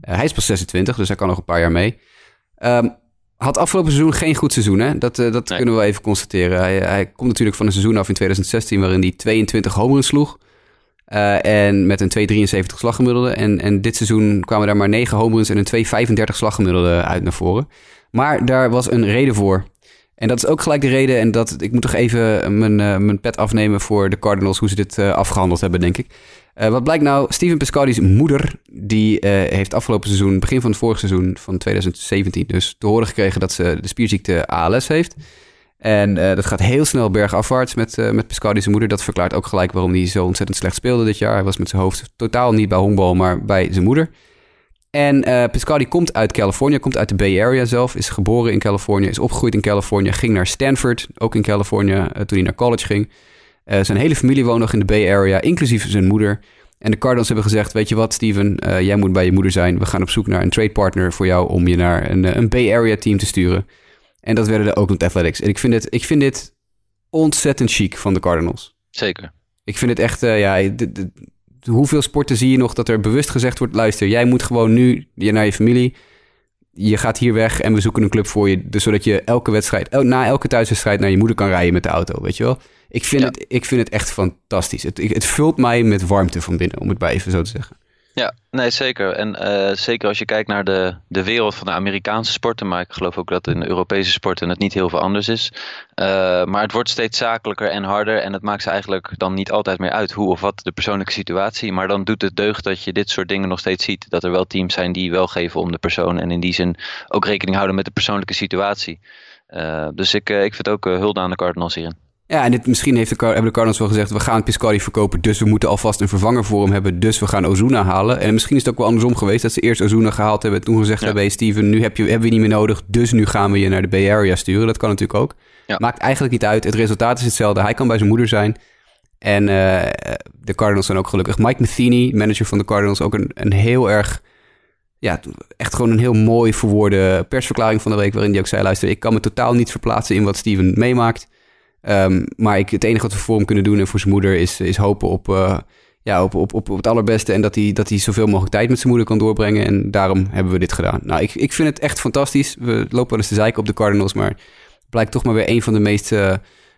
Speaker 1: hij is pas 26, dus hij kan nog een paar jaar mee. Um, had afgelopen seizoen geen goed seizoen. Hè? Dat, uh, dat nee. kunnen we even constateren. Hij, hij, komt natuurlijk van een seizoen af in 2016 waarin hij 22 homeruns sloeg. Uh, en met een 2,73 slaggemiddelde. En, en dit seizoen kwamen daar maar 9 homeruns en een 2,35 slaggemiddelde uit naar voren. Maar daar was een reden voor. En dat is ook gelijk de reden. En dat, ik moet toch even mijn, uh, mijn pet afnemen voor de Cardinals, hoe ze dit afgehandeld hebben, denk ik. Uh, wat blijkt nou? Steven Piscotty's moeder, die heeft afgelopen seizoen, begin van het vorige seizoen van 2017, dus te horen gekregen dat ze de spierziekte ALS heeft. En dat gaat heel snel bergafwaarts met, met Piscotty's moeder. Dat verklaart ook gelijk waarom hij zo ontzettend slecht speelde dit jaar. Hij was met zijn hoofd totaal niet bij honkbal, maar bij zijn moeder. En uh, komt uit Californië, komt uit de Bay Area zelf, is geboren in Californië, is opgegroeid in Californië, ging naar Stanford, ook in Californië, uh, toen hij naar college ging. Uh, zijn hele familie woont nog in de Bay Area, inclusief zijn moeder. En de Cardinals hebben gezegd, weet je wat Steven, jij moet bij je moeder zijn. We gaan op zoek naar een trade partner voor jou om je naar een, een Bay Area team te sturen. En dat werden de Oakland Athletics. En ik vind, het, ik vind dit ontzettend chic van de Cardinals.
Speaker 2: Zeker.
Speaker 1: Ik vind het echt, ja, de, de, hoeveel sporten zie je nog dat er bewust gezegd wordt: luister, jij moet gewoon nu naar je familie. Je gaat hier weg en we zoeken een club voor je. Dus zodat je elke wedstrijd, el, na elke thuiswedstrijd naar je moeder kan rijden met de auto. Weet je wel? Ik vind, ja. het, ik vind het echt fantastisch. Het, het vult mij met warmte van binnen, om het maar even zo te zeggen.
Speaker 2: Ja, nee, zeker. En uh, zeker als je kijkt naar de, de wereld van de Amerikaanse sporten, maar ik geloof ook dat in de Europese sporten het niet heel veel anders is. Uh, maar het wordt steeds zakelijker en harder en het maakt ze eigenlijk dan niet altijd meer uit hoe of wat de persoonlijke situatie. Maar dan doet het deugd dat je dit soort dingen nog steeds ziet. Dat er wel teams zijn die wel geven om de persoon en in die zin ook rekening houden met de persoonlijke situatie. Uh, dus ik, ik vind ook hulde aan de Cardinals hierin.
Speaker 1: Ja, en dit, misschien heeft de, hebben de Cardinals wel gezegd... we gaan Piscotty verkopen, dus we moeten alvast een vervanger voor hem hebben... dus we gaan Ozuna halen. En misschien is het ook wel andersom geweest... dat ze eerst Ozuna gehaald hebben... en toen gezegd ja. hebben... Hey Steven, nu heb je, hebben we je niet meer nodig... dus nu gaan we je naar de Bay Area sturen. Dat kan natuurlijk ook. Ja. Maakt eigenlijk niet uit. Het resultaat is hetzelfde. Hij kan bij zijn moeder zijn. En uh, de Cardinals zijn ook gelukkig. Mike Matheny, manager van de Cardinals... ook een, een heel erg... Ja, echt gewoon een heel mooi verwoorde persverklaring van de week... waarin hij ook zei... luister, ik kan me totaal niet verplaatsen in wat Steven meemaakt... Um, maar ik, het enige wat we voor hem kunnen doen en voor zijn moeder is, is hopen op, uh, ja, op, op, op, het allerbeste. En dat hij, dat hij zoveel mogelijk tijd met zijn moeder kan doorbrengen. En daarom hebben we dit gedaan. Nou, ik, ik vind het echt fantastisch. We lopen wel eens te zeiken op de Cardinals, maar het blijkt toch maar weer een van de meest uh,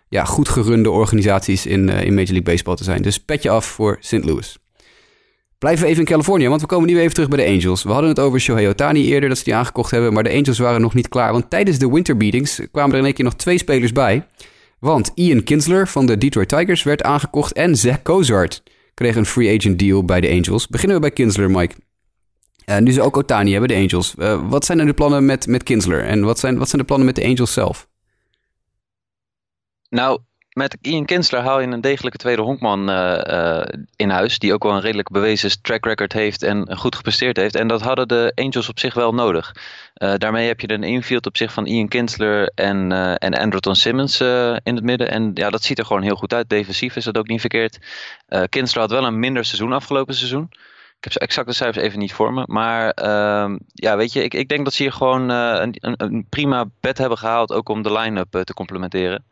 Speaker 1: ja, goed gerunde organisaties in, uh, in Major League Baseball te zijn. Dus petje af voor St. Louis. Blijven we even in Californië, want we komen nu even terug bij de Angels. We hadden het over Shohei Otani eerder, dat ze die aangekocht hebben. Maar de Angels waren nog niet klaar, want tijdens de winter meetings kwamen er in één keer nog twee spelers bij... Want Ian Kinsler van de Detroit Tigers werd aangekocht en Zach Cozart kreeg een free agent deal bij de Angels. Beginnen we bij Kinsler, Mike. Uh, nu ze ook Otani hebben, de Angels. Uh, wat zijn er de plannen met, met Kinsler en wat zijn, wat zijn de plannen met de Angels zelf?
Speaker 2: Nou, met Ian Kinsler haal je een degelijke tweede honkman uh, uh, in huis. Die ook wel een redelijk bewezen track record heeft en goed gepresteerd heeft. En dat hadden de Angels op zich wel nodig. Uh, daarmee heb je een infield op zich van Ian Kinsler en, en Andrelton Simmons in het midden. En ja, dat ziet er gewoon heel goed uit. Defensief is dat ook niet verkeerd. Kinsler had wel een minder seizoen afgelopen seizoen. Ik heb zo exact de cijfers even niet voor me. Maar uh, ja, weet je, ik, ik denk dat ze hier gewoon een, een, prima bed hebben gehaald. Ook om de line-up te complementeren.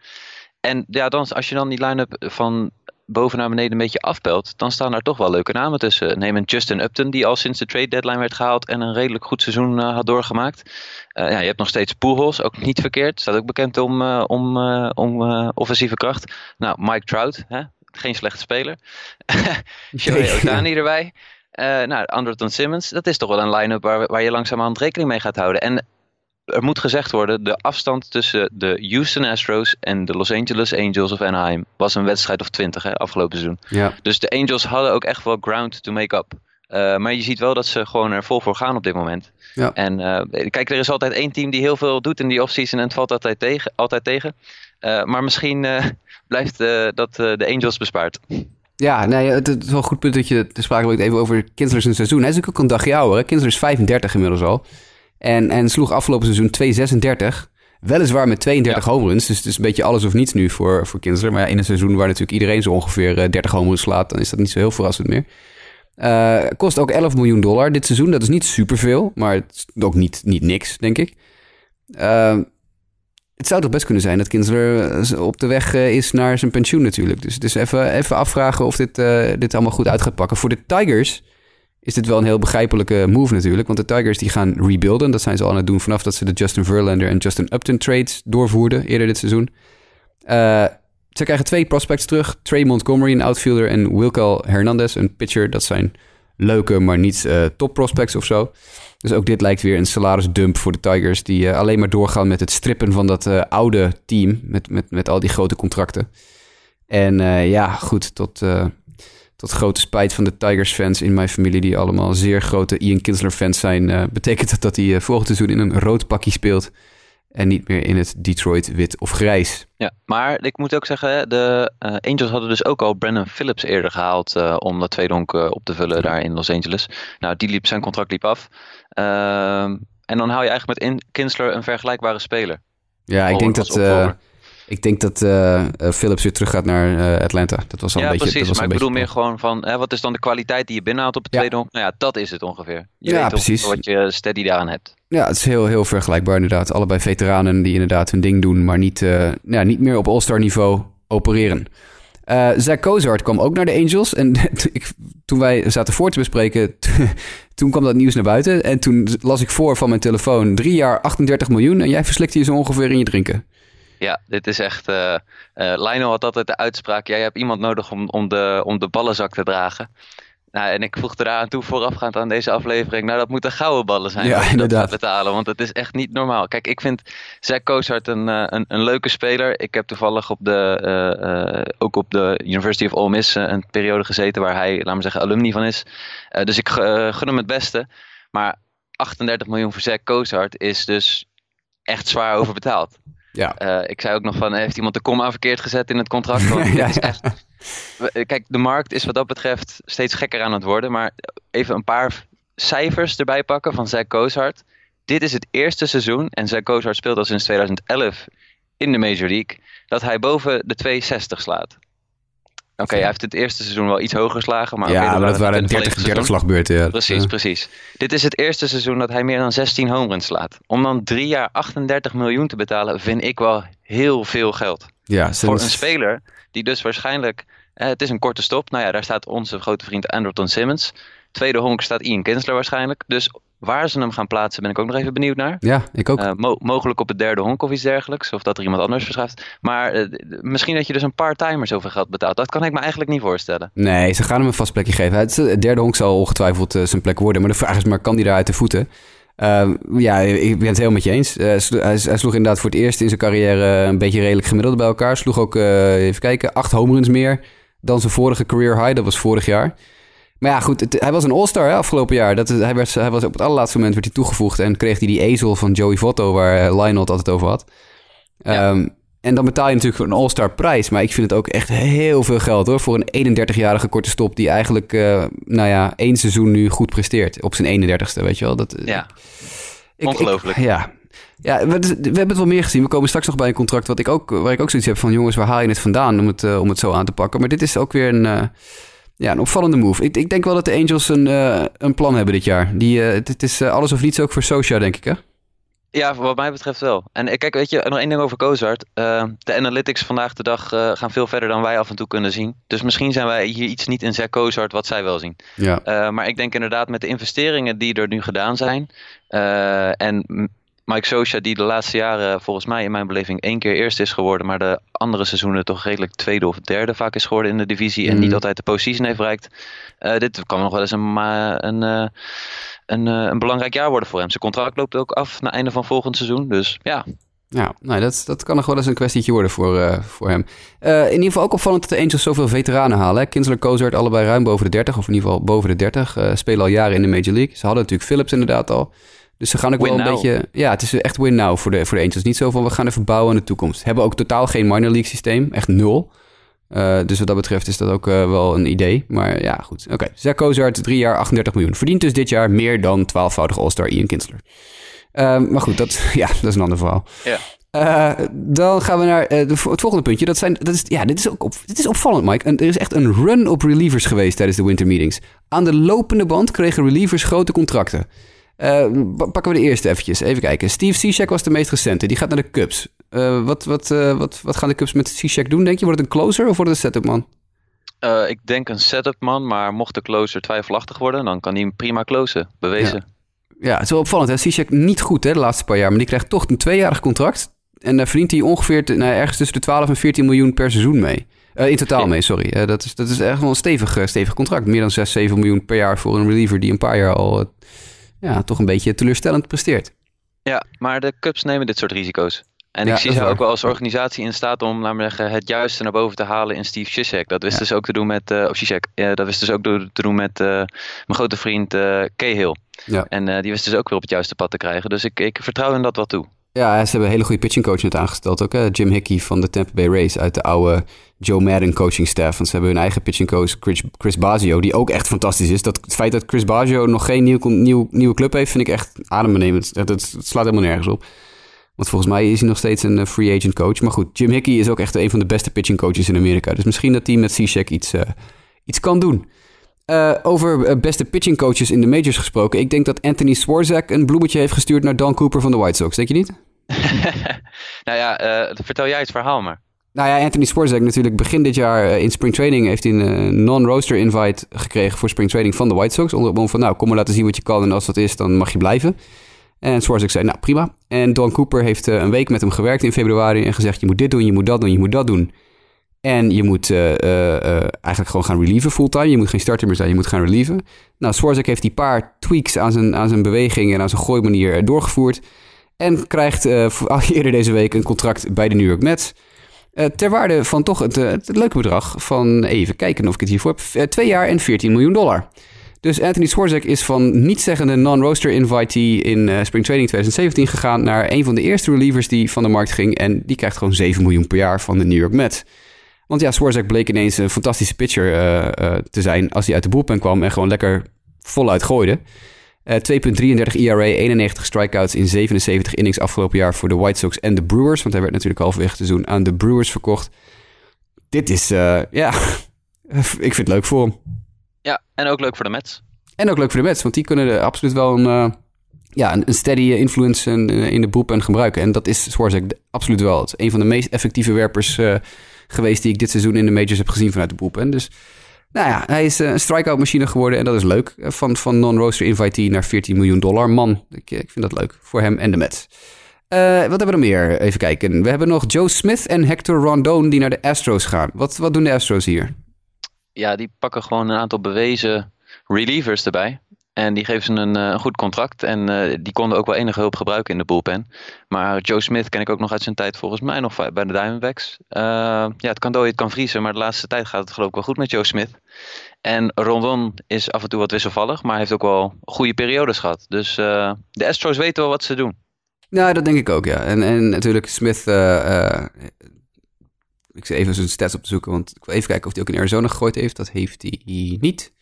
Speaker 2: En ja, dan, als je dan die line-up van boven naar beneden een beetje afpelt, dan staan daar toch wel leuke namen tussen. Neem een Justin Upton, die al sinds de trade deadline werd gehaald en een redelijk goed seizoen had doorgemaakt. ja, je hebt nog steeds Pujols, ook niet verkeerd. Staat ook bekend om, om, om offensieve kracht. Nou, Mike Trout, hè? geen slechte speler. [LAUGHS] Shohei Otani erbij. Nou, Anderton Simmons, dat is toch wel een line-up waar, waar je langzamerhand rekening mee gaat houden. En er moet gezegd worden, de afstand tussen de Houston Astros en de Los Angeles Angels of Anaheim was een wedstrijd of twintig afgelopen seizoen.
Speaker 1: Ja.
Speaker 2: Dus de Angels hadden ook echt wel ground to make up. Uh, maar je ziet wel dat ze gewoon er vol voor gaan op dit moment.
Speaker 1: Ja.
Speaker 2: En uh, kijk, er is altijd één team die heel veel doet in die offseason en het valt altijd tegen. Altijd tegen. Uh, maar misschien [LAUGHS] blijft dat de Angels bespaard.
Speaker 1: Ja, nee, het, is wel een goed punt dat je te sprake brengt even over Kinsler zijn seizoen. Hij is natuurlijk ook een dagje ouder. Kinsler is 35 inmiddels al. En, en sloeg afgelopen seizoen 2,36. Weliswaar met 32 ja. home runs. Dus het is een beetje alles of niets nu voor, voor Kinsler. Maar ja, in een seizoen waar natuurlijk iedereen zo ongeveer 30 home runs slaat... dan is dat niet zo heel verrassend meer. Uh, kost ook 11 miljoen dollar dit seizoen. Dat is niet superveel, maar het is ook niet, niet niks, denk ik. Uh, het zou toch best kunnen zijn dat Kinsler eh, op de weg eh, is naar zijn pensioen natuurlijk. Dus, dus even, even afvragen of dit, uh, dit allemaal goed uit gaat pakken. Voor de Tigers is dit wel een heel begrijpelijke move natuurlijk. Want de Tigers die gaan rebuilden. Dat zijn ze al aan het doen vanaf dat ze de Justin Verlander en Justin Upton trades doorvoerden eerder dit seizoen. Uh, ze krijgen twee prospects terug. Trey Montgomery, een outfielder, en Wilkel Hernandez, een pitcher. Dat zijn leuke, maar niet uh, top prospects of zo. Dus ook dit lijkt weer een salarisdump voor de Tigers, die uh, alleen maar doorgaan met het strippen van dat oude team, met, met, met al die grote contracten. En ja, goed, tot, tot grote spijt van de Tigers-fans in mijn familie, die allemaal zeer grote Ian Kinsler-fans zijn, betekent dat dat hij volgend seizoen in een rood pakje speelt. En niet meer in het Detroit wit of grijs.
Speaker 2: Ja, maar ik moet ook zeggen, de uh, Angels hadden dus ook al Brandon Phillips eerder gehaald uh, om dat tweede honk uh, op te vullen daar in Los Angeles. Nou, die liep, zijn contract liep af. Ehm, en dan hou je eigenlijk met in Kinsler een vergelijkbare speler.
Speaker 1: Ja, ik denk dat... Ik denk dat uh, Phillips weer terug gaat naar uh, Atlanta. Dat was al
Speaker 2: ja,
Speaker 1: een beetje.
Speaker 2: Precies,
Speaker 1: dat was
Speaker 2: maar
Speaker 1: een
Speaker 2: ik bedoel meer gewoon van hè, wat is dan de kwaliteit die je binnenhaalt op het
Speaker 1: Ja.
Speaker 2: tweede honk? Nou ja, dat is het ongeveer. Je
Speaker 1: Ja,
Speaker 2: weet
Speaker 1: precies.
Speaker 2: wat je steady daaraan hebt.
Speaker 1: Ja, het is heel, heel vergelijkbaar inderdaad. Allebei veteranen die inderdaad hun ding doen, maar niet, uh, ja, niet meer op All-Star niveau opereren. Uh, Zach Kozart kwam ook naar de Angels. En [LAUGHS] ik, toen wij zaten voor te bespreken, [LAUGHS] toen kwam dat nieuws naar buiten. En toen las ik voor van mijn telefoon: drie jaar 38 miljoen. En jij verslikte je zo ongeveer in je drinken.
Speaker 2: Ja, dit is echt. Uh, uh, Lionel had altijd de uitspraak: jij hebt iemand nodig om, om, de, om de ballenzak te dragen. Nou, en ik voegde eraan toe voorafgaand aan deze aflevering. Nou, dat moeten gouden ballen zijn.
Speaker 1: Ja,
Speaker 2: om
Speaker 1: inderdaad.
Speaker 2: Dat te betalen, want het is echt niet normaal. Kijk, ik vind Zach Kozart een, uh, een, een leuke speler. Ik heb toevallig op de, uh, uh, ook op de University of Ole Miss een periode gezeten waar hij, laten we zeggen, alumni van is. dus ik gun hem het beste. Maar 38 miljoen voor Zach Kozart is dus echt zwaar overbetaald.
Speaker 1: Ja.
Speaker 2: Uh, ik zei ook nog van, heeft iemand de komma verkeerd gezet in het contract? Want [LAUGHS] ja, is echt... Kijk, de markt is wat dat betreft steeds gekker aan het worden. Maar even een paar cijfers erbij pakken van Zach Kozart. Dit is het eerste seizoen, en Zach Kozart speelt al sinds 2011 in de Major League, dat hij boven de 260 slaat. Oké, okay, hij heeft het eerste seizoen wel iets hoger geslagen. Maar
Speaker 1: ja,
Speaker 2: okay,
Speaker 1: maar dat waren 30, 30 slagbeurten. Ja.
Speaker 2: Precies, precies. Dit is het eerste seizoen dat hij meer dan 16 home runs slaat. Om dan drie jaar 38 miljoen te betalen, vind ik wel heel veel geld.
Speaker 1: Ja.
Speaker 2: Voor een speler die dus waarschijnlijk... Eh, het is een korte stop. Nou ja, daar staat onze grote vriend Anderton Simmons. Tweede honk staat Ian Kinsler waarschijnlijk. Dus waar ze hem gaan plaatsen ben ik ook nog even benieuwd naar.
Speaker 1: Ja, ik ook.
Speaker 2: Uh, mo mogelijk op het derde honk of iets dergelijks. Of dat er iemand anders verschuift. Maar uh, misschien dat je dus een part-timer zoveel geld betaalt. Dat kan ik me eigenlijk niet voorstellen.
Speaker 1: Nee, ze gaan hem een vast plekje geven. Het, derde honk zal ongetwijfeld uh, zijn plek worden. Maar de vraag is maar, kan die daar uit de voeten? ja, ik ben het helemaal met je eens. hij, hij, sloeg inderdaad voor het eerst in zijn carrière een beetje redelijk gemiddeld bij elkaar. Sloeg ook, even kijken, acht home runs meer dan zijn vorige career high. Dat was vorig jaar. Maar ja, goed, het, hij was een all-star hè, afgelopen jaar. Dat, hij, werd, hij was op het allerlaatste moment werd hij toegevoegd... en kreeg hij die ezel van Joey Votto... waar uh, Lionel het altijd over had. Ja. Um, en dan betaal je natuurlijk een all-star prijs. Maar ik vind het ook echt heel veel geld hoor... voor een 31-jarige korte stop... die eigenlijk, uh, nou ja, één seizoen nu goed presteert. Op zijn 31ste, weet je wel. Dat,
Speaker 2: ja, ik, ongelooflijk.
Speaker 1: Ik, ja, ja, we, we, hebben het wel meer gezien. We komen straks nog bij een contract wat ik ook, waar ik ook zoiets heb van... jongens, waar haal je het vandaan om het, uh, om het zo aan te pakken? Maar dit is ook weer een... Uh, ja, een opvallende move. Ik, ik, denk wel dat de Angels een, uh, een plan hebben dit jaar. Die, uh, het, het is uh, alles of niets ook voor Socia, denk ik, hè?
Speaker 2: Ja, wat mij betreft wel. En kijk, weet je, nog één ding over Cozart. De analytics vandaag de dag gaan veel verder dan wij af en toe kunnen zien. Dus misschien zijn wij hier iets niet in Zack Cozart wat zij wel zien.
Speaker 1: Ja.
Speaker 2: Maar ik denk inderdaad met de investeringen die er nu gedaan zijn. en Mike Socia, die de laatste jaren volgens mij in mijn beleving één keer eerst is geworden. Maar de andere seizoenen toch redelijk tweede of derde vaak is geworden in de divisie. En niet
Speaker 1: Mhm.
Speaker 2: altijd de postseason heeft bereikt. dit kan nog wel eens een... een een, uh, een, belangrijk jaar worden voor hem. Zijn contract loopt ook af na einde van volgend seizoen. Dus ja.
Speaker 1: Ja, nou, dat, dat kan nog wel eens een kwestietje worden voor, uh, voor hem. Uh, in ieder geval ook opvallend dat de Angels zoveel veteranen halen. Hè? Kinsler, Cozart, allebei ruim boven de 30. Of in ieder geval boven de 30. Uh, spelen al jaren in de Major League. Ze hadden natuurlijk Phillips inderdaad al. Dus ze gaan ook
Speaker 2: win
Speaker 1: wel een
Speaker 2: now.
Speaker 1: beetje... Ja, het is echt win now voor de, voor de Angels. Niet zo van, we gaan even bouwen aan de toekomst. Hebben ook totaal geen minor league systeem. Echt nul. Uh, dus wat dat betreft is dat ook uh, wel een idee. Maar ja, goed. Oké, okay. Zach Cozart, drie jaar, 38 miljoen. Verdient dus dit jaar meer dan 12-voudige All-Star Ian Kinsler. Uh, maar goed, dat, [LAUGHS] ja, dat is een ander verhaal.
Speaker 2: Ja.
Speaker 1: Uh, dan gaan we naar het volgende puntje. Dat zijn, dat is, ja, dit is ook op, dit is opvallend, Mike. En er is echt een run op relievers geweest tijdens de winter meetings. Aan de lopende band kregen relievers grote contracten. Uh, pakken we de eerste eventjes. Even kijken. Steve Cishek was de meest recente. Die gaat naar de Cubs. Uh, wat, wat, uh, wat, wat gaan de Cubs met Cishek doen, denk je? Wordt het een closer of wordt het een setup man?
Speaker 2: Ik denk een setup man, maar mocht de closer twijfelachtig worden, dan kan hij hem prima closen. Bewezen.
Speaker 1: Ja, ja het is wel opvallend. Hè? Cishek niet goed hè, de laatste paar jaar, maar die krijgt toch een tweejarig contract. En daar verdient hij ongeveer nou, ergens tussen de 12 en 14 miljoen per seizoen mee. Uh, in totaal mee, sorry. Uh, dat, is, dat is echt wel een stevig, stevig contract. Meer dan 6, 7 miljoen per jaar voor een reliever die een paar jaar al ja, toch een beetje teleurstellend presteert.
Speaker 2: Ja, maar de Cubs nemen dit soort risico's. En
Speaker 1: Ja,
Speaker 2: ik zie ze ook wel als organisatie in staat om, laten we zeggen, het juiste naar boven te halen in Steve Cishek. Dat wisten
Speaker 1: Ja.
Speaker 2: ze ook te doen met, eh of dat wisten ze ook te doen met eh, mijn grote vriend eh Cahill.
Speaker 1: Ja.
Speaker 2: En die wisten ze ook weer op het juiste pad te krijgen. Dus ik, ik vertrouw in dat wel toe.
Speaker 1: Ja, ze hebben een hele goede pitching coach net aangesteld ook. Jim Hickey van de Tampa Bay Rays uit de oude Joe Madden coaching staff. Want ze hebben hun eigen pitching coach Chris, Chris Bazio, die ook echt fantastisch is. Dat, het feit dat Chris Bazio nog geen nieuw, nieuw, nieuwe club heeft, vind ik echt adembenemend. Dat, slaat helemaal nergens op. Want volgens mij is hij nog steeds een eh, free agent coach. Maar goed, Jim Hickey is ook echt een van de beste pitching coaches in Amerika. Dus misschien dat hij met Cishek iets, eh, iets kan doen. Eh, over eh, beste pitching coaches in de majors gesproken. Ik denk dat Anthony Swarzak een bloemetje heeft gestuurd naar Don Cooper van de White Sox. Denk je niet? [LAUGHS]
Speaker 2: nou ja, eh, vertel jij het verhaal maar.
Speaker 1: Nou ja, Anthony Swarzak natuurlijk begin dit jaar in spring training heeft hij een non-roster invite gekregen voor spring training van de White Sox. Onder het mom van, nou, kom maar laten zien wat je kan en als dat is, dan mag je blijven. En Swarzak zei, nou prima. En Don Cooper heeft een week met hem gewerkt in februari en gezegd, je moet dit doen, je moet dat doen, je moet dat doen. En je moet eh, eh, eh, eigenlijk gewoon gaan relieven fulltime. Je moet geen starter meer zijn, je moet gaan relieven. Nou, Swarzak heeft die paar tweaks aan zijn, aan zijn beweging en aan zijn gooimanier doorgevoerd. En krijgt [LAUGHS] eerder deze week een contract bij de New York Mets. Ter waarde van toch het, leuke bedrag van, even kijken of ik het hiervoor heb, twee jaar en 14 miljoen dollar. Dus Anthony Swarzak is van niet-zeggende non-roster invitee in Spring Training 2017 gegaan naar een van de eerste relievers die van de markt ging. En die krijgt gewoon 7 miljoen per jaar van de New York Mets. Want ja, Swarzak bleek ineens een fantastische pitcher eh, eh, te zijn als hij uit de bullpen kwam en gewoon lekker voluit gooide. Eh 2.33 ERA, 91 strikeouts in 77 innings afgelopen jaar voor de White Sox en de Brewers. Want hij werd natuurlijk halverwege het seizoen aan de Brewers verkocht. Dit is, eh, ja, [LAUGHS] ik vind het leuk voor hem.
Speaker 2: Ja, en ook leuk voor de Mets.
Speaker 1: En ook leuk voor de Mets, want die kunnen er absoluut wel een, ja, een, steady influence in, de bullpen gebruiken. En dat is Swarzak absoluut wel. Het is een van de meest effectieve werpers geweest die ik dit seizoen in de majors heb gezien vanuit de bullpen. Dus nou ja, hij is eh, een strikeout machine geworden en dat is leuk. Eh, Van, van non-roster invitee naar 14 miljoen dollar. Man, ik, ik vind dat leuk voor hem en de Mets. Eh, wat hebben we nog meer? Even kijken. We hebben nog Joe Smith en Hector Rondon die naar de Astros gaan. Wat, wat doen de Astros hier?
Speaker 2: Ja, die pakken gewoon een aantal bewezen relievers erbij. En die geven ze een, eh, goed contract. En eh, die konden ook wel enige hulp gebruiken in de bullpen. Maar Joe Smith ken ik ook nog uit zijn tijd volgens mij nog bij de Diamondbacks. Eh, ja, het kan dooien, het kan vriezen. Maar de laatste tijd gaat het geloof ik wel goed met Joe Smith. En Rondon is af en toe wat wisselvallig. Maar heeft ook wel goede periodes gehad. Dus de Astros weten wel wat ze doen.
Speaker 1: Nou, dat denk ik ook, ja. En, en natuurlijk Smith... ik zit even zijn stats op te zoeken, want ik wil even kijken of hij ook in Arizona gegooid heeft. Dat heeft hij niet.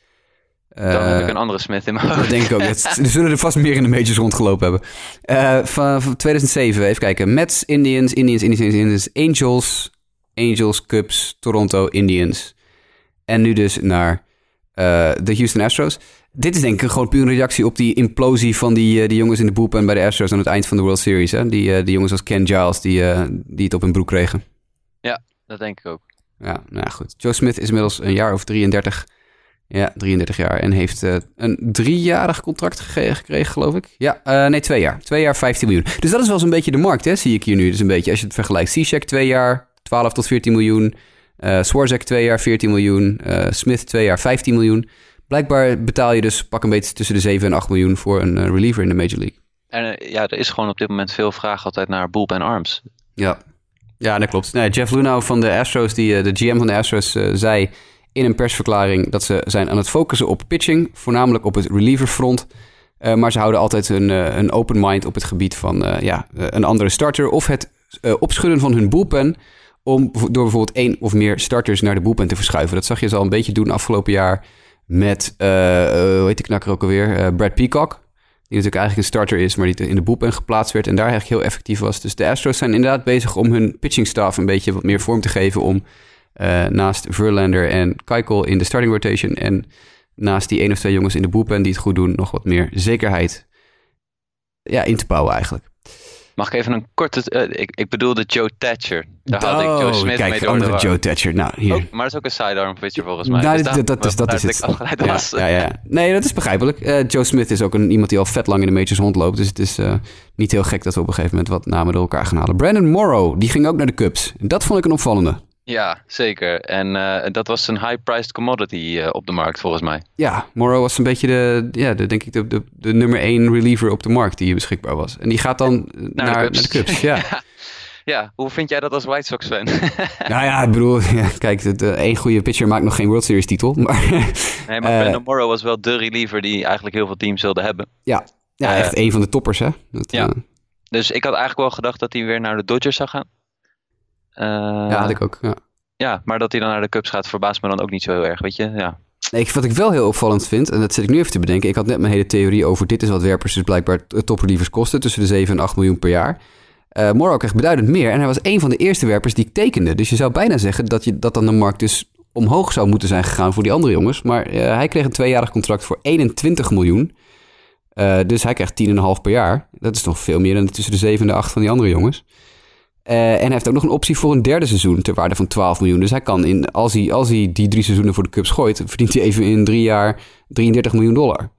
Speaker 2: Dan
Speaker 1: Eh,
Speaker 2: heb ik een andere Smith in mijn
Speaker 1: Dat
Speaker 2: hoofd.
Speaker 1: denk ik ook. [LAUGHS] Dat- Er zullen er vast meer in de majors rondgelopen hebben. Eh, van, van 2007, even kijken. Mets, Indians, Indians, Indians, Indians, Angels, Angels, Cubs, Toronto, Indians. En nu dus naar eh, de Houston Astros. Dit is denk ik gewoon puur een reactie op die implosie van die, die jongens in de bullpen bij de Astros aan het eind van de World Series. Hè? Die, die jongens als Ken Giles, die, die het op hun broek kregen.
Speaker 2: Ja, dat denk ik ook.
Speaker 1: Ja, nou ja, goed. Joe Smith is inmiddels een jaar of 33. Ja, 33 jaar. En heeft uh, een driejarig contract gekregen, geloof ik. Ja, uh, nee, twee jaar. Twee jaar, 15 miljoen. Dus dat is wel eens een beetje de markt, hè, zie ik hier nu. Dus een beetje, als je het vergelijkt. C-check twee jaar, 12 tot 14 miljoen. Uh, Swarzak twee jaar, 14 miljoen. Smith twee jaar, 15 miljoen. Blijkbaar betaal je dus pak een beetje tussen de 7 en 8 miljoen voor een reliever in de Major League.
Speaker 2: En ja, er is gewoon op dit moment veel vraag altijd naar bullpen arms.
Speaker 1: Ja, ja dat klopt. Nee, Jeff Lunau van de Astros, die, de GM van de Astros, zei in een persverklaring dat ze zijn aan het focussen op pitching, voornamelijk op het relieverfront. Uh, maar ze houden altijd een, uh, een open mind op het gebied van uh, ja, een andere starter of het opschudden van hun bullpen om door bijvoorbeeld één of meer starters naar de bullpen te verschuiven. Dat zag je ze al een beetje doen afgelopen jaar met, hoe heet de knakker ook alweer, Brad Peacock. Die natuurlijk eigenlijk een starter is, maar die in de bullpen geplaatst werd en daar eigenlijk heel effectief was. Dus de Astros zijn inderdaad bezig om hun pitching staff een beetje wat meer vorm te geven om naast Verlander en Keuchel in de starting rotation. En naast die één of twee jongens in de bullpen die het goed doen, nog wat meer zekerheid ja, in te bouwen eigenlijk.
Speaker 2: Mag ik even een korte... Uh, ik, ik bedoelde Joe Thatcher. Daar had ik Joe
Speaker 1: oh,
Speaker 2: Smith
Speaker 1: kijk,
Speaker 2: mee
Speaker 1: andere Joe Thatcher. Nou, hier.
Speaker 2: Oh, maar dat is ook een sidearm pitcher volgens mij.
Speaker 1: Nou,
Speaker 2: dus
Speaker 1: dat, dat, is, dat is het.
Speaker 2: Ja,
Speaker 1: ja, ja, Nee, dat is begrijpelijk. Uh, Joe Smith is ook een, iemand die al vet lang in de majors rondloopt. Dus het is uh, niet heel gek dat we op een gegeven moment wat namen door elkaar gaan halen. Brandon Morrow, die ging ook naar de Cubs. Dat vond ik een opvallende.
Speaker 2: Ja, zeker. En uh, dat was een high-priced commodity uh, op de markt, volgens mij.
Speaker 1: Ja, Morrow was een beetje de, ja, de, denk ik de, de, de nummer één reliever op de markt die hier beschikbaar was. En die gaat dan naar, naar, de, Cubs. Naar de Cubs. [LAUGHS] ja.
Speaker 2: ja. hoe vind jij dat als White Sox-fan? [LAUGHS]
Speaker 1: nou ja, ik bedoel, [LAUGHS] ja, kijk, de, één goede pitcher maakt nog geen World Series titel. Maar,
Speaker 2: nee, maar Brandon Morrow was wel de reliever die eigenlijk heel veel teams wilden hebben.
Speaker 1: Ja, ja echt één van de toppers, hè? Dat,
Speaker 2: ja. Dus ik had eigenlijk wel gedacht dat hij weer naar de Dodgers zou gaan.
Speaker 1: Uh, ja, had ik ook. Ja.
Speaker 2: ja, maar dat hij dan naar de Cubs gaat verbaast me dan ook niet zo heel erg, weet je. Ja.
Speaker 1: Nee, wat ik wel heel opvallend vind, en dat zit ik nu even te bedenken. Ik had net mijn hele theorie over dit is wat werpers dus blijkbaar toprelievers kosten. Tussen de 7 en 8 miljoen per jaar. Uh, Morrow kreeg beduidend meer en hij was een van de eerste werpers die ik tekende. Dus je zou bijna zeggen dat, je, dat dan de markt dus omhoog zou moeten zijn gegaan voor die andere jongens. Maar uh, hij kreeg een tweejarig contract voor 21 miljoen. Uh, dus hij krijgt 10,5 per jaar. Dat is nog veel meer dan tussen de 7 en de 8 van die andere jongens. Uh, en hij heeft ook nog een optie voor een derde seizoen ter waarde van 12 miljoen. Dus hij kan, in, als, hij, als hij die drie seizoenen voor de Cubs gooit, verdient hij even in drie jaar 33 miljoen dollar.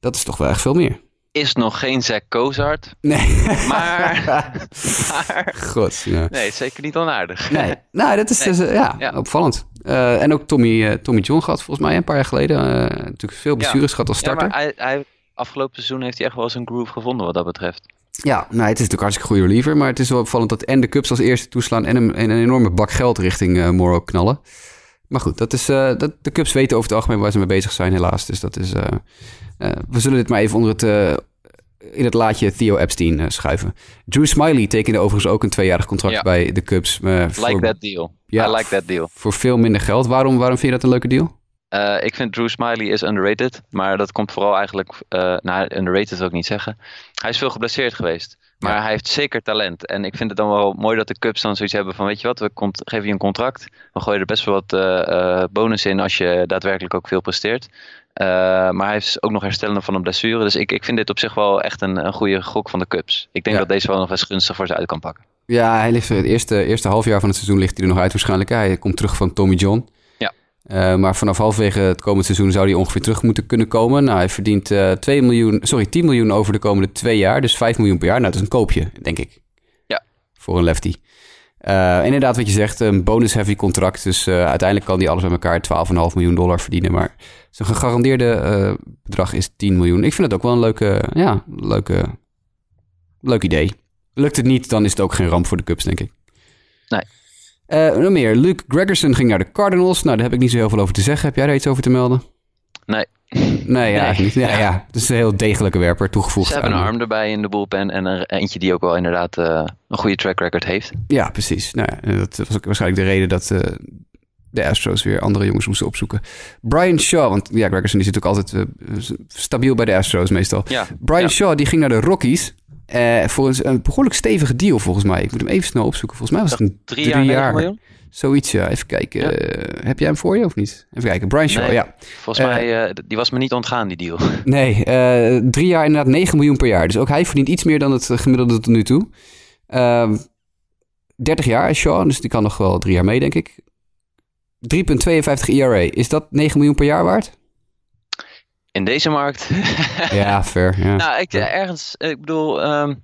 Speaker 1: Dat is toch wel echt veel meer.
Speaker 2: Is nog geen Zack Kozart.
Speaker 1: Nee. [LAUGHS]
Speaker 2: Maar. [LAUGHS] maar
Speaker 1: God, ja.
Speaker 2: Nee, zeker niet onaardig.
Speaker 1: Nee, nou, dat is nee. dus, uh, ja, ja, opvallend. Uh, en ook Tommy, Tommy John gehad volgens mij een paar jaar geleden. natuurlijk veel blessures ja. gehad als starter.
Speaker 2: Ja, maar hij, hij, afgelopen seizoen heeft hij echt wel zijn groove gevonden wat dat betreft.
Speaker 1: Ja, nou, het is natuurlijk hartstikke goede reliever. Maar het is wel opvallend dat en de Cubs als eerste toeslaan... en een, en een enorme bak geld richting uh, Morrow knallen. Maar goed, dat is, uh, dat, de Cubs weten over het algemeen waar ze mee bezig zijn, helaas. Dus dat is... Uh, we zullen dit maar even onder het, in het laadje Theo Epstein schuiven. Drew Smiley tekende overigens ook een tweejarig contract ja. bij de Cubs.
Speaker 2: like voor, that deal. Ja, I like that deal.
Speaker 1: Voor veel minder geld. Waarom, waarom vind je dat een leuke deal?
Speaker 2: Uh, ik vind Drew Smiley is underrated. Maar dat komt vooral eigenlijk... Uh, nou, underrated wil ik niet zeggen. Hij is veel geblesseerd geweest. Maar ja. hij heeft zeker talent. En ik vind het dan wel mooi dat de Cubs dan zoiets hebben van... Weet je wat, we geven je een contract. We gooien er best wel wat uh, bonus in als je daadwerkelijk ook veel presteert. maar hij is ook nog herstellende van een blessure. Dus ik, ik vind dit op zich wel echt een, een goede gok van de Cubs. Ik denk ja. dat deze wel nog eens gunstig voor ze uit kan pakken.
Speaker 1: Ja, hij ligt het eerste, eerste halfjaar van het seizoen ligt hij er nog uit waarschijnlijk. Hij komt terug van Tommy John. Uh, maar vanaf halverwege het komend seizoen zou hij ongeveer terug moeten kunnen komen. Nou, hij verdient uh, 2 miljoen, sorry, 10 miljoen over de komende twee jaar. Dus 5 miljoen per jaar. Nou, dat is een koopje, denk ik.
Speaker 2: Ja.
Speaker 1: Voor een lefty. Uh, inderdaad, wat je zegt, een bonus-heavy contract. Dus uiteindelijk kan hij alles bij elkaar 12,5 miljoen dollar verdienen. Maar zijn gegarandeerde bedrag is 10 miljoen. Ik vind het ook wel een leuke, ja, leuke, leuk idee. Lukt het niet, dan is het ook geen ramp voor de Cubs, denk ik.
Speaker 2: Nee.
Speaker 1: Uh, nog meer. Luke Gregerson ging naar de Cardinals. Nou, daar heb ik niet zo heel veel over te zeggen. Heb jij er iets over te melden?
Speaker 2: Nee.
Speaker 1: Nee, ja, eigenlijk niet. Ja, ja. ja, het is een heel degelijke werper toegevoegd.
Speaker 2: Ze hebben een arm erbij in de bullpen en er eentje die ook wel inderdaad uh, een goede track record heeft.
Speaker 1: Ja, precies. Nou, dat was ook waarschijnlijk de reden dat uh, de Astros weer andere jongens moesten opzoeken. Brian Shaw, want ja, Gregerson die zit ook altijd stabiel bij de Astros meestal.
Speaker 2: Ja,
Speaker 1: Brian
Speaker 2: ja.
Speaker 1: Shaw die ging naar de Rockies. Uh, voor een, een, behoorlijk stevige deal volgens mij. Ik moet hem even snel opzoeken. Volgens mij was het een
Speaker 2: drie, drie jaar,
Speaker 1: jaar. Zoiets, ja. Even kijken. Ja. Uh, heb jij hem voor je of niet? Even kijken. Brian Shaw,
Speaker 2: nee,
Speaker 1: ja.
Speaker 2: Volgens mij, die was me niet ontgaan, die deal. [LAUGHS]
Speaker 1: Nee, drie jaar inderdaad 9 miljoen per jaar. Dus ook hij verdient iets meer dan het gemiddelde tot nu toe. 30 ehm, jaar is Shaw, dus die kan nog wel drie jaar mee, denk ik. 3,52 ERA. Is dat 9 miljoen per jaar waard?
Speaker 2: In deze markt? [LAUGHS]
Speaker 1: ja, fair. Ja.
Speaker 2: Nou, ik, ergens, ik bedoel... Um,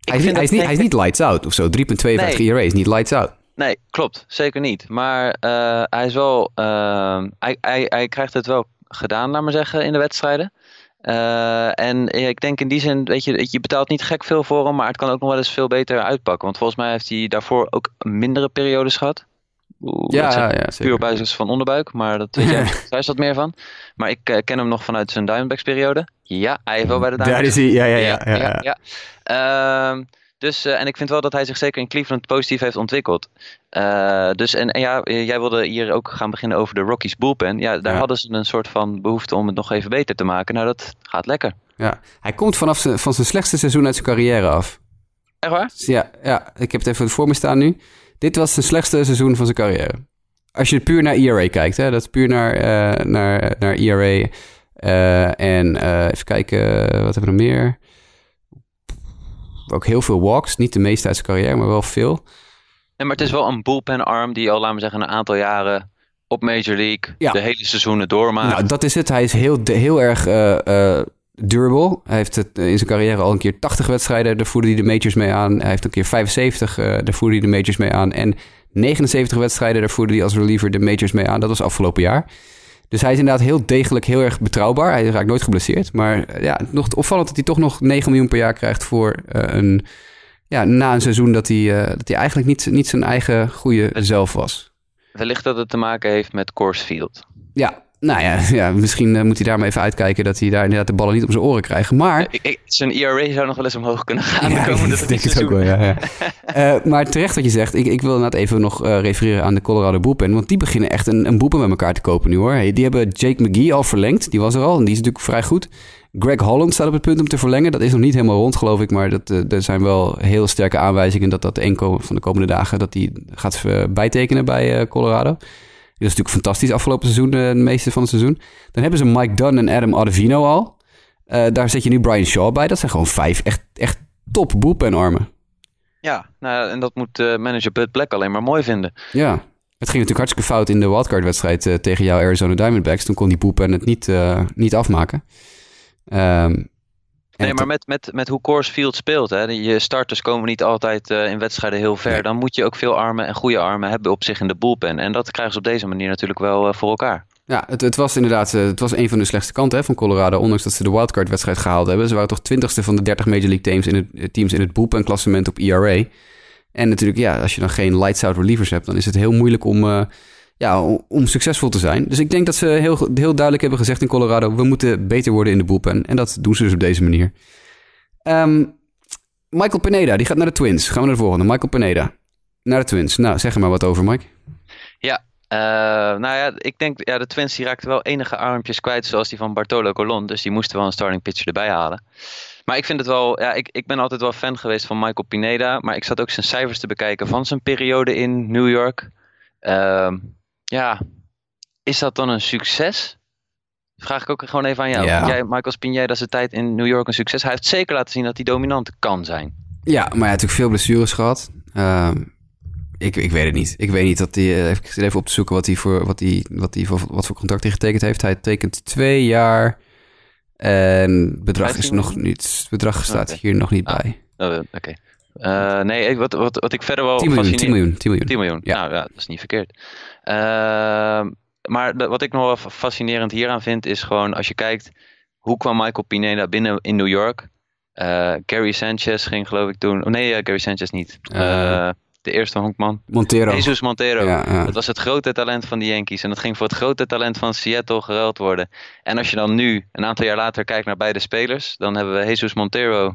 Speaker 1: hij, is niet, hij, is niet, hij is niet lights out of zo. 3,52 nee. ERA is niet lights out.
Speaker 2: Nee, klopt. Zeker niet. Maar uh, hij is wel... Uh, hij, hij, hij krijgt het wel gedaan, laat maar zeggen, in de wedstrijden. Uh, en ik denk in die zin, weet je, je betaalt niet gek veel voor hem, maar het kan ook nog wel eens veel beter uitpakken. Want volgens mij heeft hij daarvoor ook mindere periodes gehad.
Speaker 1: Ja, ja, ja,
Speaker 2: puur op basis van onderbuik, maar dat weet jij [LAUGHS] thuis wat meer van. Maar ik uh, ken hem nog vanuit zijn Diamondbacks periode. Ja, hij heeft wel bij de
Speaker 1: Diamondbacks. Daar is hij, ja, ja, ja. ja,
Speaker 2: ja, ja. Uh, dus, uh, en ik vind wel dat hij zich zeker in Cleveland positief heeft ontwikkeld. Uh, dus, en, en, ja, jij wilde hier ook gaan beginnen over de Rockies bullpen. Ja, daar hadden ze een soort van behoefte om het nog even beter te maken. Nou, dat gaat lekker.
Speaker 1: Ja, hij komt vanaf zijn, van zijn slechtste seizoen uit zijn carrière af.
Speaker 2: Echt waar?
Speaker 1: Ja, ja, ik heb het even voor me staan nu. Dit was zijn slechtste seizoen van zijn carrière. Als je puur naar ERA kijkt, hè, dat is puur naar, uh, naar, naar ERA. Uh, en uh, even kijken, wat hebben we nog meer? Ook heel veel walks, niet de meeste uit zijn carrière, maar wel veel.
Speaker 2: Nee, maar het is wel een bullpen arm die al, laten we zeggen, een aantal jaren op Major League ja. de hele seizoenen doormaakt.
Speaker 1: Nou, dat is het. Hij is heel, heel erg durable. Hij heeft het in zijn carrière al een keer 80 wedstrijden, daar voerde hij de majors mee aan. Hij heeft een keer 75, uh, daar voerde hij de majors mee aan. En 79 wedstrijden, daar voerde hij als reliever de majors mee aan. Dat was afgelopen jaar. Dus hij is inderdaad heel degelijk, heel erg betrouwbaar. Hij raakt nooit geblesseerd. Maar eh, ja, nog opvallend dat hij toch nog 9 miljoen per jaar krijgt voor uh, een... Ja, na een seizoen dat hij, uh, dat hij eigenlijk niet, niet zijn eigen goede zelf was.
Speaker 2: Wellicht dat het te maken heeft met Coors Field.
Speaker 1: Ja, nou ja, [LAUGHS] ja misschien uh, moet hij daar maar even uitkijken dat hij daar inderdaad de ballen niet op zijn oren krijgt. Maar...
Speaker 2: Ik, ik, zijn ERA zou nog wel eens omhoog kunnen gaan. Ja,
Speaker 1: de [LAUGHS] dat denk ik ook wel, ja. ja. uh, [LAUGHS] maar terecht wat je zegt, ik, ik wil inderdaad even nog uh, refereren aan de Colorado Bullpen. Want die beginnen echt een, een boepen met elkaar te kopen nu hoor. Hey, die hebben Jake McGee al verlengd, die was er al en die is natuurlijk vrij goed. Greg Holland staat op het punt om te verlengen. Dat is nog niet helemaal rond, geloof ik. Maar dat, er zijn wel heel sterke aanwijzingen dat dat een van de komende dagen... dat die gaat bijtekenen bij Colorado. Dat is natuurlijk fantastisch afgelopen seizoen, de meeste van het seizoen. Dan hebben ze Mike Dunn en Adam Ottavino al. Uh, daar zet je nu Brian Shaw bij. Dat zijn gewoon vijf echt, echt top en armen.
Speaker 2: Ja, nou, en dat moet uh, manager Bud Black alleen maar mooi vinden.
Speaker 1: Ja, het ging natuurlijk hartstikke fout in de wildcard-wedstrijd uh, tegen jouw Arizona Diamondbacks. Toen kon die boepen het niet, niet afmaken. Um,
Speaker 2: Nee, maar met, met, met hoe Coors Field speelt, hè, je starters komen niet altijd uh, in wedstrijden heel ver. Dan moet je ook veel armen en goede armen hebben op zich in de bullpen. En dat krijgen ze op deze manier natuurlijk wel uh, voor elkaar.
Speaker 1: Ja, het, het was inderdaad uh, het was een van de slechtste kanten hè, van Colorado. Ondanks dat ze de wildcard-wedstrijd gehaald hebben. Ze waren toch twintigste van de 30 Major League teams in het, teams in het bullpen-klassement op ERA. En natuurlijk, ja, als je dan geen lights-out relievers hebt, dan is het heel moeilijk om ja, om succesvol te zijn. Dus ik denk dat ze heel, heel duidelijk hebben gezegd in Colorado... we moeten beter worden in de bullpen. En dat doen ze dus op deze manier. Um, Michael Pineda, die gaat naar de Twins. Gaan we naar de volgende. Michael Pineda, naar de Twins. Nou, zeg er maar wat over, Mike.
Speaker 2: Ja, uh, nou ja, ik denk... Ja, de Twins die raakten wel enige armpjes kwijt... zoals die van Bartolo Colon. Dus die moesten wel een starting pitcher erbij halen. Maar ik vind het wel... Ja, ik, ik ben altijd wel fan geweest van Michael Pineda. Maar ik zat ook zijn cijfers te bekijken... van zijn periode in New York... Uh, ja, is dat dan een succes? Vraag ik ook gewoon even aan jou. Ja. Jij, Michael Spinjay, zijn tijd in New York een succes. Hij heeft zeker laten zien dat hij dominant kan zijn.
Speaker 1: Ja, maar hij heeft natuurlijk veel blessures gehad. Uh, ik, ik weet het niet. Ik weet niet dat hij. Uh, ik zit even op te zoeken wat hij voor wat hij, wat hij voor wat voor contract hij getekend heeft. Hij tekent twee jaar. En bedrag is nog niet. Bedrag staat hier nog niet ah. bij.
Speaker 2: Oh, oké. Uh, nee, wat, wat, wat ik verder wel
Speaker 1: 10 miljoen, 10 miljoen, 10 miljoen.
Speaker 2: 10 miljoen, ja. Nou ja, dat is niet verkeerd. Uh, maar wat ik nog wel fascinerend hieraan vind, is gewoon als je kijkt, hoe kwam Michael Pineda binnen in New York? Uh, Gary Sanchez ging geloof ik toen, oh nee, Gary Sanchez niet. de eerste honkman.
Speaker 1: Montero.
Speaker 2: Jesus Montero. Ja, ja. Dat was het grote talent van de Yankees. En dat ging voor het grote talent van Seattle geruild worden. En als je dan nu, een aantal jaar later, kijkt naar beide spelers, dan hebben we Jesus Montero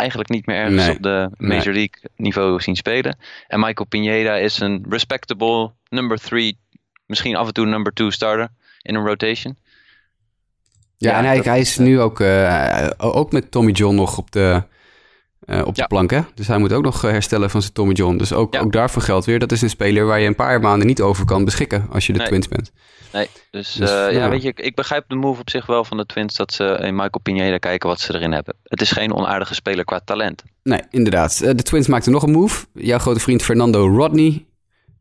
Speaker 2: eigenlijk niet meer ergens op de Major League niveau zien spelen. En Michael Pineda is een respectable number three, misschien af en toe number two starter in een rotation.
Speaker 1: Ja, en hij,
Speaker 2: dat-
Speaker 1: hij is nu ook, eh, ook met Tommy John nog op de, eh, op de plank, hè? Dus hij moet ook nog eh, herstellen van zijn Tommy John. Dus ook,
Speaker 2: Ja.
Speaker 1: ook daarvoor geldt weer. Dat is een speler waar je een paar maanden niet over kan beschikken als je de
Speaker 2: Nee.
Speaker 1: Twins bent.
Speaker 2: Nee, dus,
Speaker 1: Dus,
Speaker 2: eh, ja,
Speaker 1: ja.
Speaker 2: weet je, ik, ik begrijp de move op zich wel van de Twins dat ze in Michael Pineda kijken wat ze erin hebben. Het is geen onaardige speler qua talent.
Speaker 1: Nee, inderdaad. De Twins maakten nog een move. Jouw grote vriend Fernando Rodney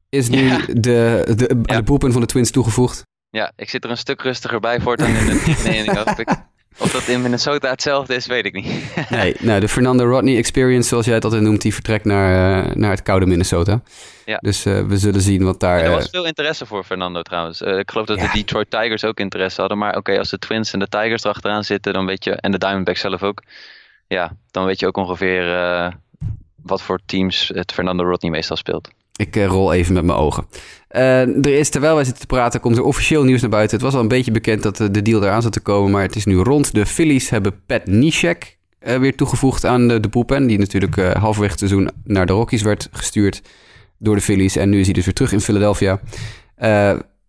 Speaker 1: is nu [LAUGHS] de, de, de boelpunt van de Twins toegevoegd.
Speaker 2: Ja, ik zit er een stuk rustiger bij voortaan in de [LAUGHS] nee, ik- Of dat in Minnesota hetzelfde is, weet ik niet. [LAUGHS]
Speaker 1: Nee, nou, de Fernando Rodney Experience, zoals jij het altijd noemt, die vertrekt naar, eh, naar het koude Minnesota.
Speaker 2: Ja.
Speaker 1: Dus eh, we zullen zien wat daar...
Speaker 2: er
Speaker 1: eh,
Speaker 2: was veel interesse voor Fernando trouwens. Eh, ik geloof dat
Speaker 1: Ja.
Speaker 2: de Detroit Tigers ook interesse hadden. Maar oké, als de Twins en de Tigers erachteraan zitten, dan weet je, en de Diamondbacks zelf ook, ja, dan weet je ook ongeveer eh, wat voor teams het Fernando Rodney meestal speelt.
Speaker 1: Ik eh, rol even met mijn ogen. Eh, er is, terwijl wij zitten te praten, komt er officieel nieuws naar buiten. Het was al een beetje bekend dat eh, de deal eraan zat te komen, maar het is nu rond. De Phillies hebben Pat Neshek eh, weer toegevoegd aan de, de die natuurlijk halverwege het seizoen naar de Rockies werd gestuurd door de Phillies. En nu is hij dus weer terug in Philadelphia.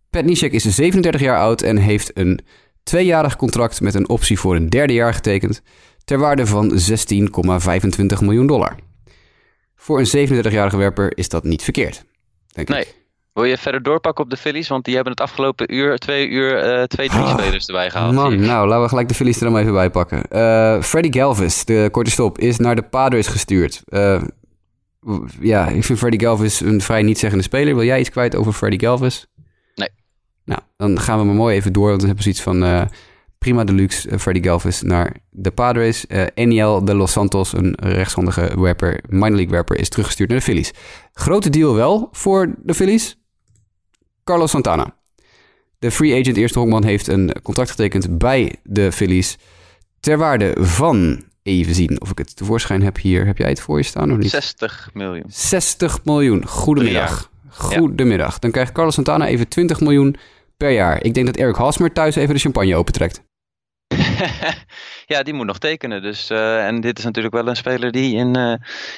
Speaker 1: Pat Neshek is 37 jaar oud en heeft een tweejarig contract met een optie voor een derde jaar getekend, ter waarde van 16,25 miljoen dollar. Voor een 37-jarige werper is dat niet verkeerd. Denk ik.
Speaker 2: Nee. Wil je verder doorpakken op de Phillies? Want die hebben het afgelopen uur, twee uur, eh, twee, drie
Speaker 1: Ah,
Speaker 2: spelers erbij gehaald.
Speaker 1: Man, nou, laten we gelijk de Phillies er dan even bij pakken. Eh Freddy Galvis, de korte stop, is naar de Padres gestuurd. Eh, ja, ik vind Freddy Galvis een vrij niet-zeggende speler. Wil jij iets kwijt over Freddy Galvis?
Speaker 2: Nee.
Speaker 1: Nou, dan gaan we maar mooi even door, want dan hebben we zoiets van... prima deluxe, eh, Freddy Galvis naar de Padres. Eh Eniel de Los Santos, een rechtshandige werper, minor league werper, is teruggestuurd naar de Phillies. Grote deal wel voor de Phillies. Carlos Santana. De free agent eerste honkman heeft een contract getekend bij de Phillies. Ter waarde van, even zien of ik het tevoorschijn heb hier. Heb jij het voor je staan of niet?
Speaker 2: 60 miljoen.
Speaker 1: 60 miljoen. Goedemiddag. Goedemiddag. Dan krijgt Carlos Santana even 20 miljoen per jaar. Ik denk dat Eric Hosmer thuis even de champagne opentrekt. [LAUGHS]
Speaker 2: ja, die moet nog tekenen. Dus, eh, en dit is natuurlijk wel een speler die in, eh,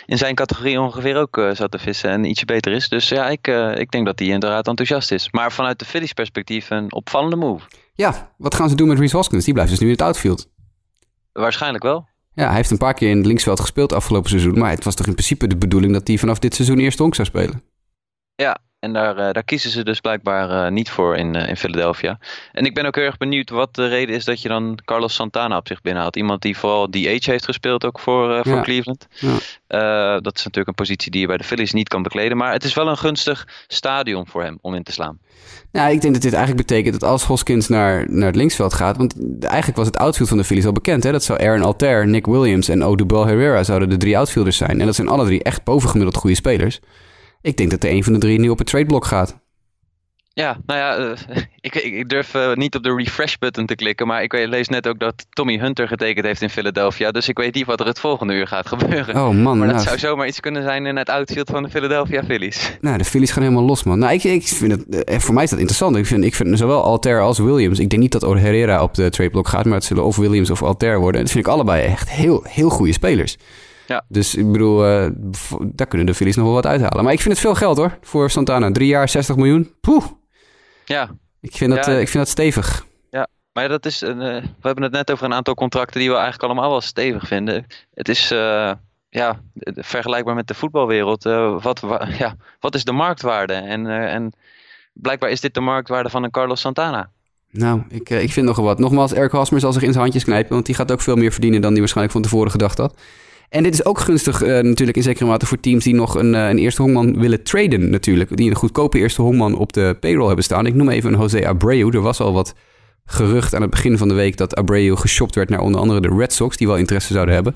Speaker 2: in zijn categorie ongeveer ook eh, zat te vissen en ietsje beter is. Dus ja, ik, ik denk dat hij inderdaad enthousiast is. Maar vanuit de Phillies perspectief een opvallende move.
Speaker 1: Ja, wat gaan ze doen met Reese Hoskins? Die blijft dus nu in het outfield.
Speaker 2: Waarschijnlijk wel.
Speaker 1: Ja, hij heeft een paar keer in het linksveld gespeeld afgelopen seizoen. Maar het was toch in principe de bedoeling dat hij vanaf dit seizoen eerst honk zou spelen.
Speaker 2: En daar, eh, daar kiezen ze dus blijkbaar eh, niet voor in, eh, in Philadelphia. En ik ben ook heel erg benieuwd wat de reden is dat je dan Carlos Santana op zich binnenhaalt. Iemand die vooral DH heeft gespeeld ook voor, voor
Speaker 1: Ja.
Speaker 2: Cleveland.
Speaker 1: Ja.
Speaker 2: Dat is natuurlijk een positie die je bij de Phillies niet kan bekleden. Maar het is wel een gunstig stadion voor hem om in te slaan.
Speaker 1: Nou, ik denk dat dit eigenlijk betekent dat als Hoskins naar, naar het linksveld gaat... want eigenlijk was het outfield van de Phillies al bekend. Hè? Dat zou Aaron Altair, Nick Williams en Odubel Herrera zouden de drie outfielders zijn. En dat zijn alle drie echt bovengemiddeld goede spelers. Ik denk dat er een van de drie nu op het tradeblok gaat.
Speaker 2: Ja, nou ja, eh, [LAUGHS] ik, ik, durf eh, niet op de refresh button te klikken. Maar ik weet- lees net ook dat Tommy Hunter getekend heeft in Philadelphia. Dus ik weet niet wat er het volgende uur gaat [LAUGHS] gebeuren.
Speaker 1: Oh man,
Speaker 2: maar dat
Speaker 1: nou,
Speaker 2: zou zomaar iets kunnen zijn in het outfield van de Philadelphia Phillies. [LAUGHS]
Speaker 1: nou, de Phillies gaan helemaal los, man. Nou, ik, ik vind het, eh, voor mij is dat interessant. Ik vind, ik vind zowel Altair als Williams... Ik denk niet dat Herrera op de tradeblok gaat... maar het zullen of Williams of Altair worden. Dat vind ik allebei echt heel, heel goede spelers.
Speaker 2: Ja.
Speaker 1: Dus ik bedoel, eh, daar kunnen de Phillies nog wel wat uithalen. Maar ik vind het veel geld hoor, voor Santana. Drie jaar, 60 miljoen. Poeh,
Speaker 2: Ja,
Speaker 1: ik vind dat,
Speaker 2: Ja.
Speaker 1: eh, ik vind dat stevig.
Speaker 2: Maar dat is, een, eh, we hebben het net over een aantal contracten die we eigenlijk allemaal wel stevig vinden. Het is ja, vergelijkbaar met de voetbalwereld. Wat, wa- [LAUGHS] ja, wat is de marktwaarde? En, en blijkbaar is dit de marktwaarde van een Carlos Santana.
Speaker 1: Nou, ik, ik vind nogal wat. Nogmaals, Eric Hosmer zal zich in zijn handjes knijpen... want die gaat ook veel meer verdienen dan hij waarschijnlijk van tevoren gedacht had. En dit is ook gunstig eh, natuurlijk in zekere mate voor teams... die nog een, eh, een eerste hongman willen traden natuurlijk. Die een goedkope eerste hongman op de payroll hebben staan. Ik noem even een Jose Abreu. Er was al wat gerucht aan het begin van de week... dat Abreu geshopt werd naar onder andere de Red Sox... die wel interesse zouden hebben.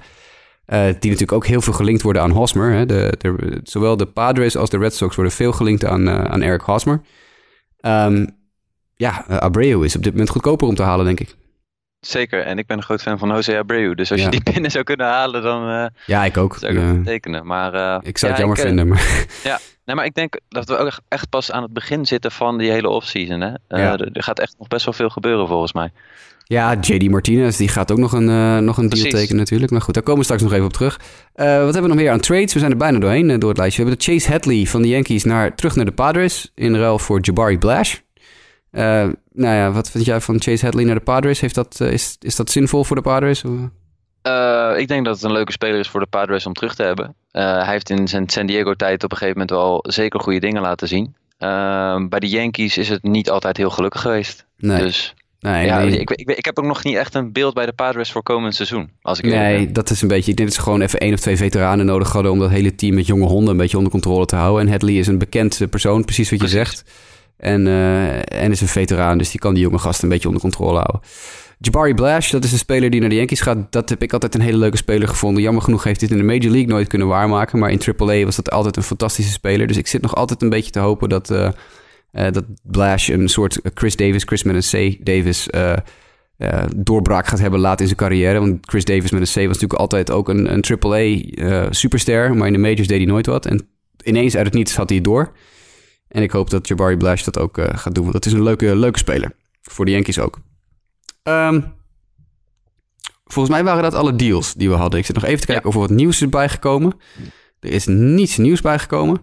Speaker 1: Eh, die natuurlijk ook heel veel gelinkt worden aan Hosmer. Hè. De, de, zowel de Padres als de Red Sox worden veel gelinkt aan, aan Eric Hosmer. Ehm, ja, Abreu is op dit moment goedkoper om te halen, denk ik.
Speaker 2: Zeker, en ik ben een groot fan van Jose Abreu. Dus als
Speaker 1: Ja.
Speaker 2: je die binnen zou kunnen halen, dan eh,
Speaker 1: Ja, ik ook.
Speaker 2: zou ik
Speaker 1: Ja,
Speaker 2: tekenen. Maar, eh,
Speaker 1: ik zou
Speaker 2: ja,
Speaker 1: het jammer
Speaker 2: ik, eh,
Speaker 1: vinden, maar
Speaker 2: Nee, maar ik denk dat we ook echt pas aan het begin zitten van die hele offseason. Hè?
Speaker 1: Ja.
Speaker 2: er, er gaat echt nog best wel veel gebeuren volgens mij.
Speaker 1: ja, JD Martinez die gaat ook nog een, nog een deal tekenen natuurlijk. Maar goed, daar komen we straks nog even op terug. Wat hebben we nog meer aan trades? We zijn er bijna doorheen door het lijstje. We hebben de Chase Hadley van de Yankees naar, terug naar de Padres in ruil voor Jabari Blash. Nou ja, wat vind jij van Chase Hadley naar de Padres? Heeft dat, is, is dat zinvol voor de Padres?
Speaker 2: ik denk dat het een leuke speler is voor de Padres om terug te hebben. hij heeft in zijn San Diego tijd op een gegeven moment wel zeker goede dingen laten zien. bij de Yankees is het niet altijd heel gelukkig geweest. Nee. Dus Nee, ja, ik, ik, ik, heb ook nog niet echt een beeld bij de Padres voor komend seizoen. Als ik
Speaker 1: nee, dat is een beetje. Ik denk dat ze gewoon even één of twee veteranen nodig hadden om dat hele team met jonge honden een beetje onder controle te houden. En Hadley is een bekend persoon, precies wat je zegt. En, uh, en is een veteraan, dus die kan die jonge gasten een beetje onder controle houden. Jabari Blash, dat is een speler die naar de Yankees gaat. Dat heb ik altijd een hele leuke speler gevonden. Jammer genoeg heeft dit in de Major League nooit kunnen waarmaken. Maar in AAA was dat altijd een fantastische speler. Dus ik zit nog altijd een beetje te hopen dat, uh, uh, dat Blash een soort Chris Davis, Chris met een C Davis doorbraak gaat hebben laat in zijn carrière. Want Chris Davis met een C was natuurlijk altijd ook een, een AAA superster. Maar in de majors deed hij nooit wat. En ineens uit het niets had hij het door. En ik hoop dat Jabari Blash dat ook gaat doen. Want dat is een leuke, leuke speler. Voor de Yankees ook. Um, volgens mij waren dat alle deals die we hadden. Ik zit nog even te kijken of er wat nieuws is bijgekomen. Er is niets nieuws bijgekomen.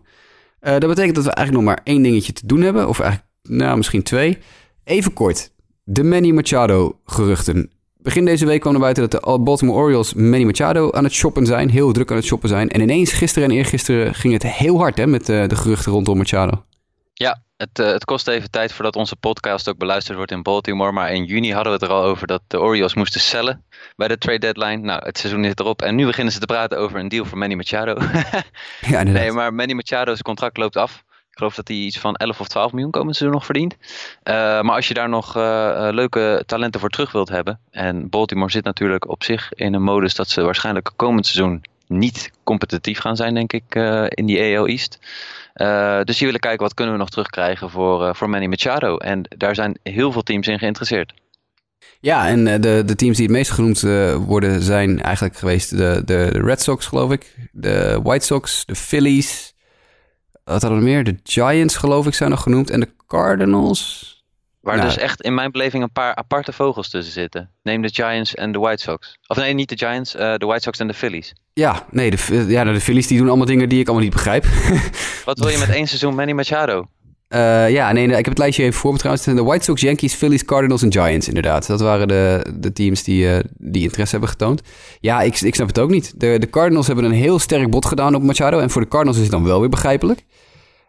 Speaker 1: Uh, dat betekent dat we eigenlijk nog maar één dingetje te doen hebben. Of eigenlijk, nou, misschien twee. Even kort. De Manny Machado geruchten. Begin deze week kwam er buiten dat de Baltimore Orioles Manny Machado aan het shoppen zijn. Heel druk aan het shoppen zijn. En ineens gisteren en eergisteren ging het heel hard hè, met de, eh, de geruchten rondom Machado.
Speaker 2: Ja, het, uh, het kost even tijd voordat onze podcast ook beluisterd wordt in Baltimore. Maar in juni hadden we het er al over dat de Orioles moesten cellen bij de trade deadline. Nou, het seizoen zit erop. En nu beginnen ze te praten over een deal voor Manny Machado. [LAUGHS] ja, nee, maar Manny Machado's contract loopt af. Ik geloof dat hij iets van 11 of 12 miljoen komend seizoen nog verdient. Uh, maar als je daar nog uh, leuke talenten voor terug wilt hebben. En Baltimore zit natuurlijk op zich in een modus dat ze waarschijnlijk komend seizoen niet competitief gaan zijn, denk ik, in die AL East. Uh, dus die willen kijken wat kunnen we nog terugkrijgen voor, uh, voor Manny Machado. En daar zijn heel veel teams in geïnteresseerd.
Speaker 1: Ja, en uh, de, de teams die het meest genoemd worden zijn eigenlijk geweest de, de, de, Red Sox, geloof ik. De White Sox, de Phillies. Wat hadden we meer? De Giants, geloof ik, zijn nog genoemd. En de Cardinals.
Speaker 2: Waar nou, dus echt in mijn beleving een paar aparte vogels tussen zitten. Neem de Giants en de White Sox. Of nee, niet de Giants, uh, de White Sox en de Phillies.
Speaker 1: Ja, nee, de, ja, de Phillies die doen allemaal dingen die ik allemaal niet begrijp. [LAUGHS]
Speaker 2: Wat wil je met één seizoen Manny Machado?
Speaker 1: Uh, ja, nee, ik heb het lijstje even voor me trouwens. De White Sox, Yankees, Phillies, Cardinals en Giants inderdaad. Dat waren de, de teams die, uh, die interesse hebben getoond. Ja, ik, ik snap het ook niet. De, de Cardinals hebben een heel sterk bod gedaan op Machado. En voor de Cardinals is het dan wel weer begrijpelijk.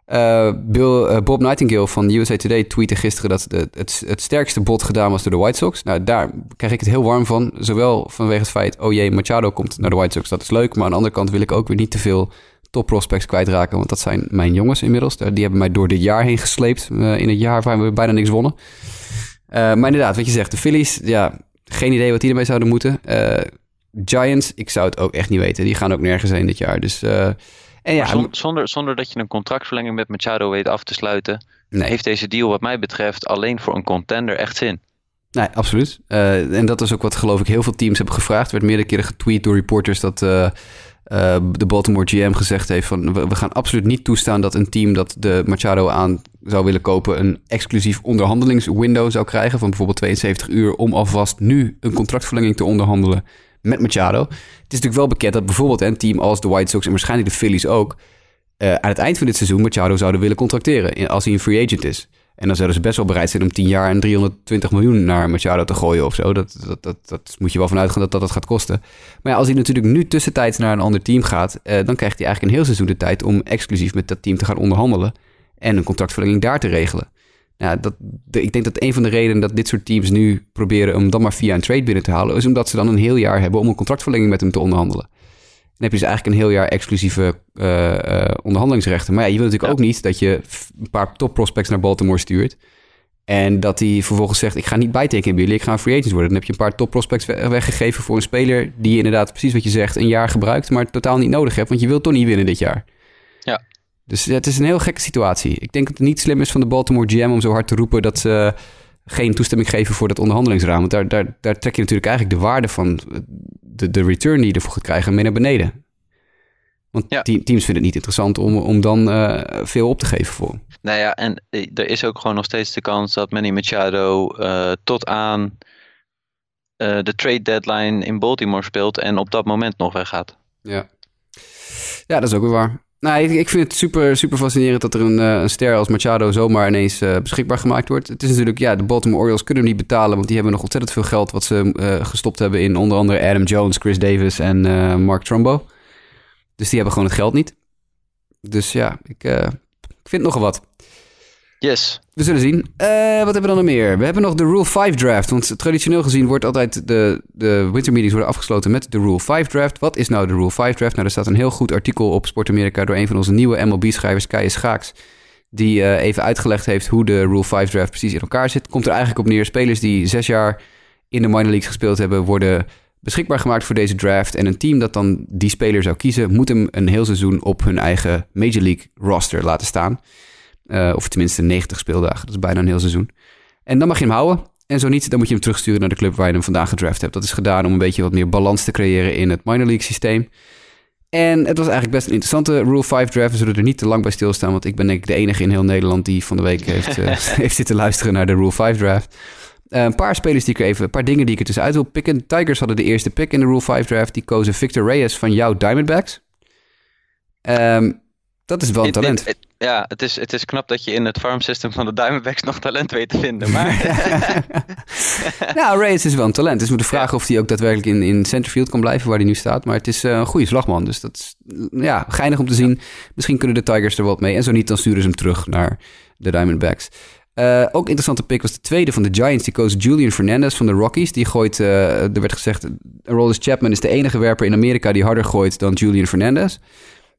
Speaker 1: Bill, uh, Bob Nightingale van USA Today tweette gisteren dat de, het, sterkste bod gedaan was door de White Sox. Nou, daar krijg ik het heel warm van. Zowel vanwege het feit, oh jee, Machado komt naar de White Sox, dat is leuk. Maar aan de andere kant wil ik ook weer niet te veel top prospects kwijtraken. Want dat zijn mijn jongens inmiddels. Die hebben mij door dit jaar heen gesleept. In het jaar waar we bijna niks wonnen. maar inderdaad, wat je zegt, de Phillies, ja, geen idee wat die ermee zouden moeten. Giants, ik zou het ook echt niet weten. Die gaan ook nergens heen dit jaar. Dus
Speaker 2: en ja, zonder, zonder, dat je een contractverlenging met Machado weet af te sluiten, heeft deze deal wat mij betreft alleen voor een contender echt zin.
Speaker 1: Nee, absoluut. Uh, en dat is ook wat geloof ik heel veel teams hebben gevraagd. Er werd meerdere keren getweet door reporters dat uh, uh, de Baltimore GM gezegd heeft van we, gaan absoluut niet toestaan dat een team dat de Machado aan zou willen kopen een exclusief onderhandelingswindow zou krijgen van bijvoorbeeld 72 uur om alvast nu een contractverlenging te onderhandelen met Machado. Het is natuurlijk wel bekend dat bijvoorbeeld een team als de White Sox en waarschijnlijk de Phillies ook... Uh, aan het eind van dit seizoen Machado zouden willen contracteren als hij een free agent is. En dan zouden ze best wel bereid zijn om 10 jaar en 320 miljoen naar Machado te gooien of zo. Dat, dat, dat, dat moet je wel vanuit gaan dat dat het gaat kosten. Maar ja, als hij natuurlijk nu tussentijds naar een ander team gaat, uh, dan krijgt hij eigenlijk een heel seizoen de tijd om exclusief met dat team te gaan onderhandelen. En een contractverlenging daar te regelen. Ja, dat, ik denk dat een van de redenen dat dit soort teams nu proberen om dan maar via een trade binnen te halen, is omdat ze dan een heel jaar hebben om een contractverlenging met hem te onderhandelen. Dan heb je dus eigenlijk een heel jaar exclusieve uh, uh, onderhandelingsrechten. Maar ja, je wilt natuurlijk ook niet dat je een paar top prospects naar Baltimore stuurt. En dat hij vervolgens zegt: Ik ga niet bijtekenen bij jullie, ik ga een free agent worden. Dan heb je een paar top prospects weggegeven voor een speler die je inderdaad, precies wat je zegt, een jaar gebruikt, maar totaal niet nodig hebt. Want je wilt toch niet winnen dit jaar. Dus het is een heel gekke situatie. Ik denk dat het niet slim is van de Baltimore GM om zo hard te roepen dat ze geen toestemming geven voor dat onderhandelingsraam. Want daar, daar, daar trek je natuurlijk eigenlijk de waarde van de, de return die je ervoor gaat krijgen mee naar beneden. Want ja. teams vinden het niet interessant om, om dan uh, veel op te geven voor.
Speaker 2: Nou ja, en eh, er is ook gewoon nog steeds de kans dat Manny Machado uh, tot aan uh, de trade deadline in Baltimore speelt en op dat moment nog weggaat.
Speaker 1: Ja, ja dat is ook weer waar. Nou, ik, vind het super, super fascinerend dat er een, eh, een ster als Machado zomaar ineens uh, beschikbaar gemaakt wordt. Het is natuurlijk, ja, de Baltimore Orioles kunnen hem niet betalen, want die hebben nog ontzettend veel geld wat ze uh, gestopt hebben in onder andere Adam Jones, Chris Davis en Mark Trumbo. Dus die hebben gewoon het geld niet. Dus ja, ik, ik vind nogal wat.
Speaker 2: Yes.
Speaker 1: We zullen zien. Uh, wat hebben we dan nog meer? We hebben nog de Rule 5 draft. Want traditioneel gezien wordt altijd de, de winter meetings worden afgesloten met de Rule 5 draft. Wat is nou de Rule 5 draft? Nou, er staat een heel goed artikel op Sport Amerika door een van onze nieuwe MLB-schrijvers, Kaya Schaaks. Die uh, even uitgelegd heeft hoe de Rule 5 draft precies in elkaar zit. Komt er eigenlijk op neer. Spelers die zes jaar in de minor leagues gespeeld hebben, worden beschikbaar gemaakt voor deze draft. En een team dat dan die speler zou kiezen, moet hem een heel seizoen op hun eigen Major League roster laten staan. Uh, of tenminste 90 speeldagen. Dat is bijna een heel seizoen. En dan mag je hem houden. En zo niet, dan moet je hem terugsturen naar de club waar je hem vandaag gedraft hebt. Dat is gedaan om een beetje wat meer balans te creëren in het minor league systeem. En het was eigenlijk best een interessante Rule 5 draft. We zullen er niet te lang bij stilstaan, want ik ben denk ik de enige in heel Nederland die van de week heeft, uh, [LAUGHS] [LAUGHS] heeft zitten luisteren naar de Rule 5 draft. Uh, een paar spelers die ik er even, een paar dingen die ik er tussenuit wil pikken. Tigers hadden de eerste pick in de Rule 5 draft. Die kozen Victor Reyes van jouw Diamondbacks. Um, dat is wel een talent.
Speaker 2: Ja, het is, het is knap dat je in het farm system van de Diamondbacks nog talent weet te vinden. Maar... [LAUGHS]
Speaker 1: nou, Reyes is wel een talent. Dus we moeten vragen of hij ook daadwerkelijk in, in centerfield kan blijven waar hij nu staat. Maar het is uh, een goede slagman. Dus dat is ja, geinig om te zien. Misschien kunnen de Tigers er wat mee. En zo niet, dan sturen ze hem terug naar de Diamondbacks. Uh, ook interessante pick was de tweede van de Giants. Die koos Julian Fernandez van de Rockies. Die gooit, uh, er werd gezegd, Rollis Chapman is de enige werper in Amerika die harder gooit dan Julian Fernandez.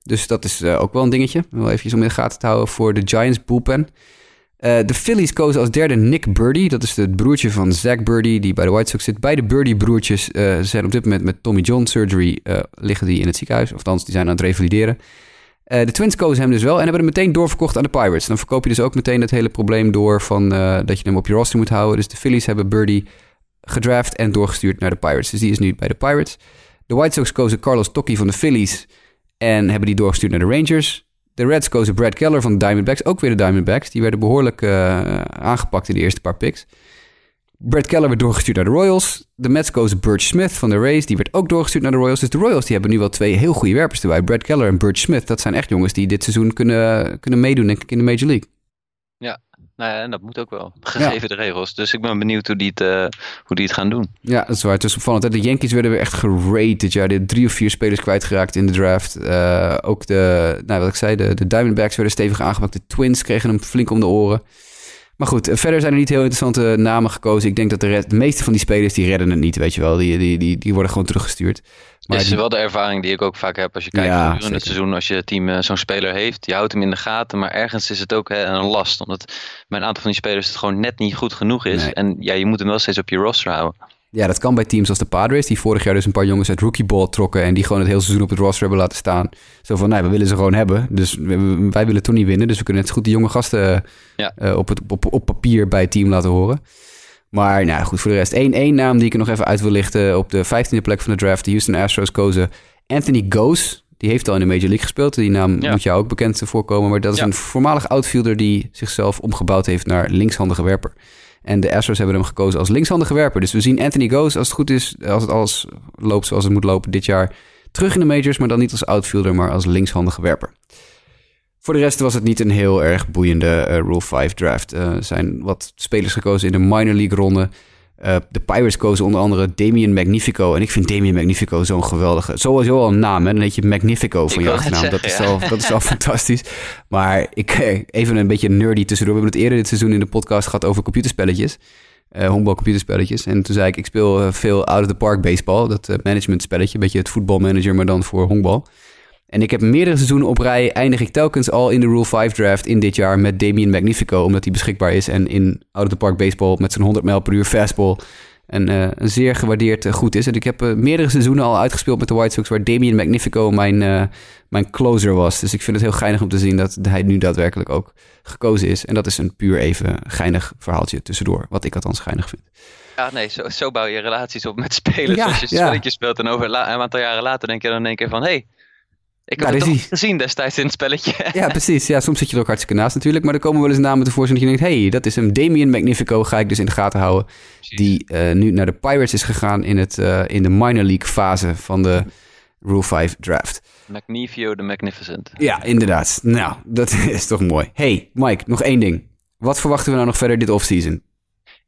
Speaker 1: Dus dat is uh, ook wel een dingetje. Wel eventjes om in de gaten te houden voor de Giants bullpen. Uh, de Phillies kozen als derde Nick Birdie. Dat is het broertje van Zach Birdie, die bij de White Sox zit. Beide Birdie-broertjes uh, zijn op dit moment met Tommy John surgery liggen die in het ziekenhuis. Of althans, die zijn aan het revalideren. de Twins kozen hem dus wel en hebben hem meteen doorverkocht aan de Pirates. Dan verkoop je dus ook meteen het hele probleem door van dat je hem op je roster moet houden. Dus de Phillies hebben Birdie gedraft en doorgestuurd naar de Pirates. Dus die is nu bij de Pirates. De White Sox kozen Carlos Tocchi van de Phillies... En hebben die doorgestuurd naar de Rangers. De Reds kozen Brad Keller van de Diamondbacks. Ook weer de Diamondbacks. Die werden behoorlijk uh, aangepakt in de eerste paar picks. Brad Keller werd doorgestuurd naar de Royals. De Mets kozen Birch Smith van de Rays. Die werd ook doorgestuurd naar de Royals. Dus de Royals die hebben nu wel twee heel goede werpers erbij. Brad Keller en Birch Smith. Dat zijn echt jongens die dit seizoen kunnen, kunnen meedoen, denk ik, in de Major League.
Speaker 2: Ja, nou ja, en dat moet ook wel, gegeven de regels. Dus ik ben benieuwd hoe die het, uh, hoe die het gaan doen.
Speaker 1: Ja, dat is waar. Het is opvallend. De Yankees werden weer echt gerate dit jaar. Die drie of vier spelers kwijtgeraakt in de draft. Uh, ook de, nou wat ik zei, de, de Diamondbacks werden stevig aangepakt. De Twins kregen hem flink om de oren. Maar goed, verder zijn er niet heel interessante namen gekozen. Ik denk dat de, de meeste van die spelers, die redden het niet, weet je wel. Die, die, die, die worden gewoon teruggestuurd.
Speaker 2: Maar is wel de ervaring die ik ook vaak heb als je kijkt ja, het seizoen. Als je team uh, zo'n speler heeft, je houdt hem in de gaten. Maar ergens is het ook hè, een last. Omdat bij een aantal van die spelers het gewoon net niet goed genoeg is. En ja, je moet hem wel steeds op je roster houden.
Speaker 1: Ja, dat kan bij teams als de Padres, die vorig jaar dus een paar jongens uit rookieball trokken en die gewoon het hele seizoen op het roster hebben laten staan. Zo van, nee, we willen ze gewoon hebben, dus wij willen toch niet winnen, dus we kunnen het goed de jonge gasten ja. uh, op, het, op, op papier bij het team laten horen. Maar nou goed, voor de rest één, één naam die ik er nog even uit wil lichten. Op de 15e plek van de draft, de Houston Astros kozen Anthony Goes. Die heeft al in de Major League gespeeld. Die naam moet jou ook bekend voorkomen. Maar dat is een voormalig outfielder die zichzelf omgebouwd heeft naar linkshandige werper. En de Astros hebben hem gekozen als linkshandige werper. Dus we zien Anthony Goes, als het goed is, als het alles loopt zoals het moet lopen dit jaar, terug in de majors. Maar dan niet als outfielder, maar als linkshandige werper. Voor de rest was het niet een heel erg boeiende uh, Rule 5 draft. Uh, er zijn wat spelers gekozen in de minor league ronde. Uh, de Pirates kozen onder andere Damien Magnifico. En ik vind Damien Magnifico zo'n geweldige... Sowieso al een naam, hè? Dan heet je Magnifico van je achternaam. dat, is al, dat is al fantastisch. Maar ik, even een beetje nerdy tussendoor. We hebben het eerder dit seizoen in de podcast gehad over computerspelletjes. Uh, honkbal computerspelletjes. En toen zei ik, ik speel veel out of the park baseball. Dat management spelletje. Een beetje het voetbalmanager, maar dan voor honkbal. En ik heb meerdere seizoenen op rij eindig ik telkens al in de Rule 5 draft in dit jaar met Damien Magnifico, omdat hij beschikbaar is. En in Out of the Park Baseball met zijn 100 mijl per uur fastball en, uh, een zeer gewaardeerd uh, goed is. En ik heb uh, meerdere seizoenen al uitgespeeld met de White Sox waar Damien Magnifico mijn, mijn closer was. Dus ik vind het heel geinig om te zien dat hij nu daadwerkelijk ook gekozen is. En dat is een puur even geinig verhaaltje tussendoor, wat ik althans geinig vind.
Speaker 2: Ja, nee, zo, zo bouw je relaties op met spelers. Als je spelletjes ja. speelt en over een aantal jaren later denk je dan denk je van... Hey, ik heb het toch gezien destijds in het spelletje. [LAUGHS]
Speaker 1: Ja, precies. Ja, soms zit je er ook hartstikke naast natuurlijk. Maar er komen wel eens namen tevoorschijn dat je denkt... hey, dat is een Damien Magnifico, ga ik dus in de gaten houden. Die uh, nu naar de Pirates is gegaan in, het, uh, in de minor league fase van de, Rule 5 draft.
Speaker 2: Magnifio the Magnificent.
Speaker 1: Ja, inderdaad. Nou, dat [LAUGHS] is toch mooi. Hey, Mike, nog één ding. Wat verwachten we nou nog verder dit offseason?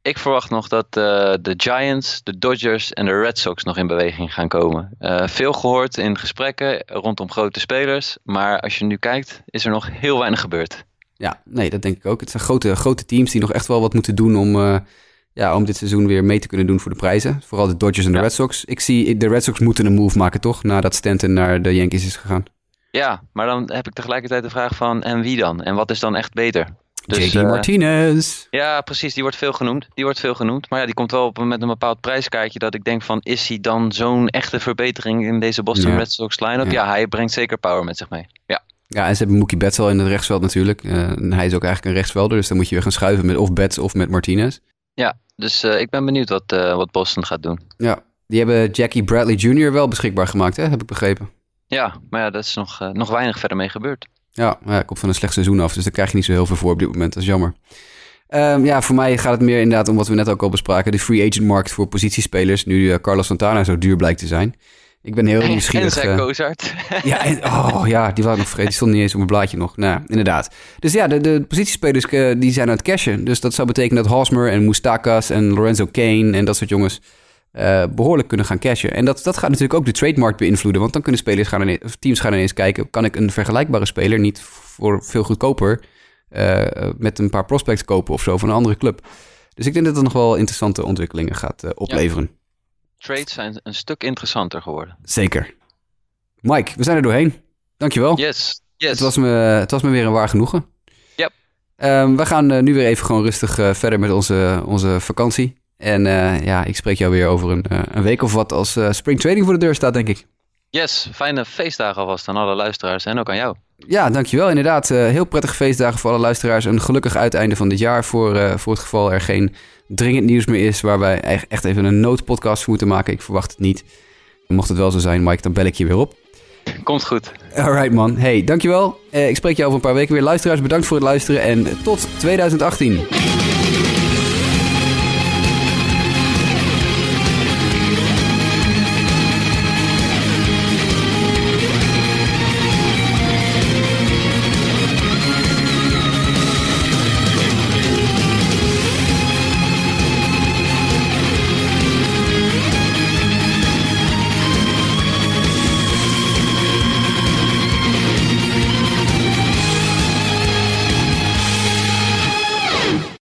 Speaker 2: Ik verwacht nog dat uh, de Giants, de Dodgers en de Red Sox nog in beweging gaan komen. Uh, veel gehoord in gesprekken rondom grote spelers. Maar als je nu kijkt, is er nog heel weinig gebeurd.
Speaker 1: Ja, nee, dat denk ik ook. Het zijn grote, grote teams die nog echt wel wat moeten doen om, uh, ja, om dit seizoen weer mee te kunnen doen voor de prijzen. Vooral de Dodgers en de ja. Red Sox. Ik zie, de Red Sox moeten een move maken, toch? Nadat Stanton naar de Yankees is gegaan.
Speaker 2: Ja, maar dan heb ik tegelijkertijd de vraag van, en wie dan? En wat is dan echt beter?
Speaker 1: Dus, JD Martinez.
Speaker 2: Ja, precies. Die wordt veel genoemd. Die wordt veel genoemd. Maar ja, die komt wel op, met een bepaald prijskaartje dat ik denk van... is hij dan zo'n echte verbetering in deze Boston ja. Red Sox line-up? Ja. ja. hij brengt zeker power met zich mee. Ja.
Speaker 1: Ja, en ze hebben Mookie Betts al in het rechtsveld natuurlijk. Uh, en hij is ook eigenlijk een rechtsvelder. Dus dan moet je weer gaan schuiven met of Betts of met Martinez.
Speaker 2: Ja, dus uh, ik ben benieuwd wat, wat Boston gaat doen.
Speaker 1: Ja, die hebben Jackie Bradley Jr. wel beschikbaar gemaakt, hè? heb ik begrepen.
Speaker 2: Ja, maar ja, dat is nog, nog weinig verder mee gebeurd.
Speaker 1: Ja, ja, komt van een slecht seizoen af, dus daar krijg je niet zo heel veel voor op dit moment. Dat is jammer. Um, ja, voor mij gaat het meer inderdaad om wat we net ook al bespraken. De free agent markt voor positiespelers. Nu uh, Carlos Santana zo duur blijkt te zijn. Ik ben heel nieuwsgierig.
Speaker 2: En zijn Kozart. [LAUGHS]
Speaker 1: ja, en, oh ja, die waren nog vergeten. Die stond niet eens op mijn blaadje nog. Nou, inderdaad. Dus ja, de, de positiespelers uh, die zijn aan het cashen. Dus dat zou betekenen dat Hosmer en Moustakas en Lorenzo Kane en dat soort jongens... Uh, behoorlijk kunnen gaan cashen. En dat, dat gaat natuurlijk ook de trademark beïnvloeden. Want dan kunnen spelers gaan ineens, of teams gaan ineens kijken... kan ik een vergelijkbare speler niet voor veel goedkoper... Uh, met een paar prospects kopen of zo van een andere club. Dus ik denk dat het nog wel interessante ontwikkelingen gaat uh, opleveren. Ja.
Speaker 2: Trades zijn een stuk interessanter geworden.
Speaker 1: Zeker. Mike, we zijn er doorheen. Dankjewel.
Speaker 2: Yes, yes.
Speaker 1: Het was me, het was me weer een waar genoegen.
Speaker 2: Yep.
Speaker 1: Um, we gaan nu weer even gewoon rustig verder met onze, onze vakantie. En uh, ja, ik spreek jou weer over een, uh, een week of wat als uh, spring trading voor de deur staat, denk ik.
Speaker 2: Yes, fijne feestdagen alvast aan alle luisteraars en ook aan jou.
Speaker 1: Ja, dankjewel. Inderdaad, heel prettige feestdagen voor alle luisteraars. Een gelukkig uiteinde van dit jaar voor, voor het geval er geen dringend nieuws meer is... waar wij echt even een noodpodcast voor moeten maken. Ik verwacht het niet. Mocht het wel zo zijn, Mike, dan bel ik je weer op.
Speaker 2: Komt goed.
Speaker 1: Alright man. Hey, dankjewel. ik spreek je over een paar weken weer. Luisteraars, bedankt voor het luisteren en tot 2018.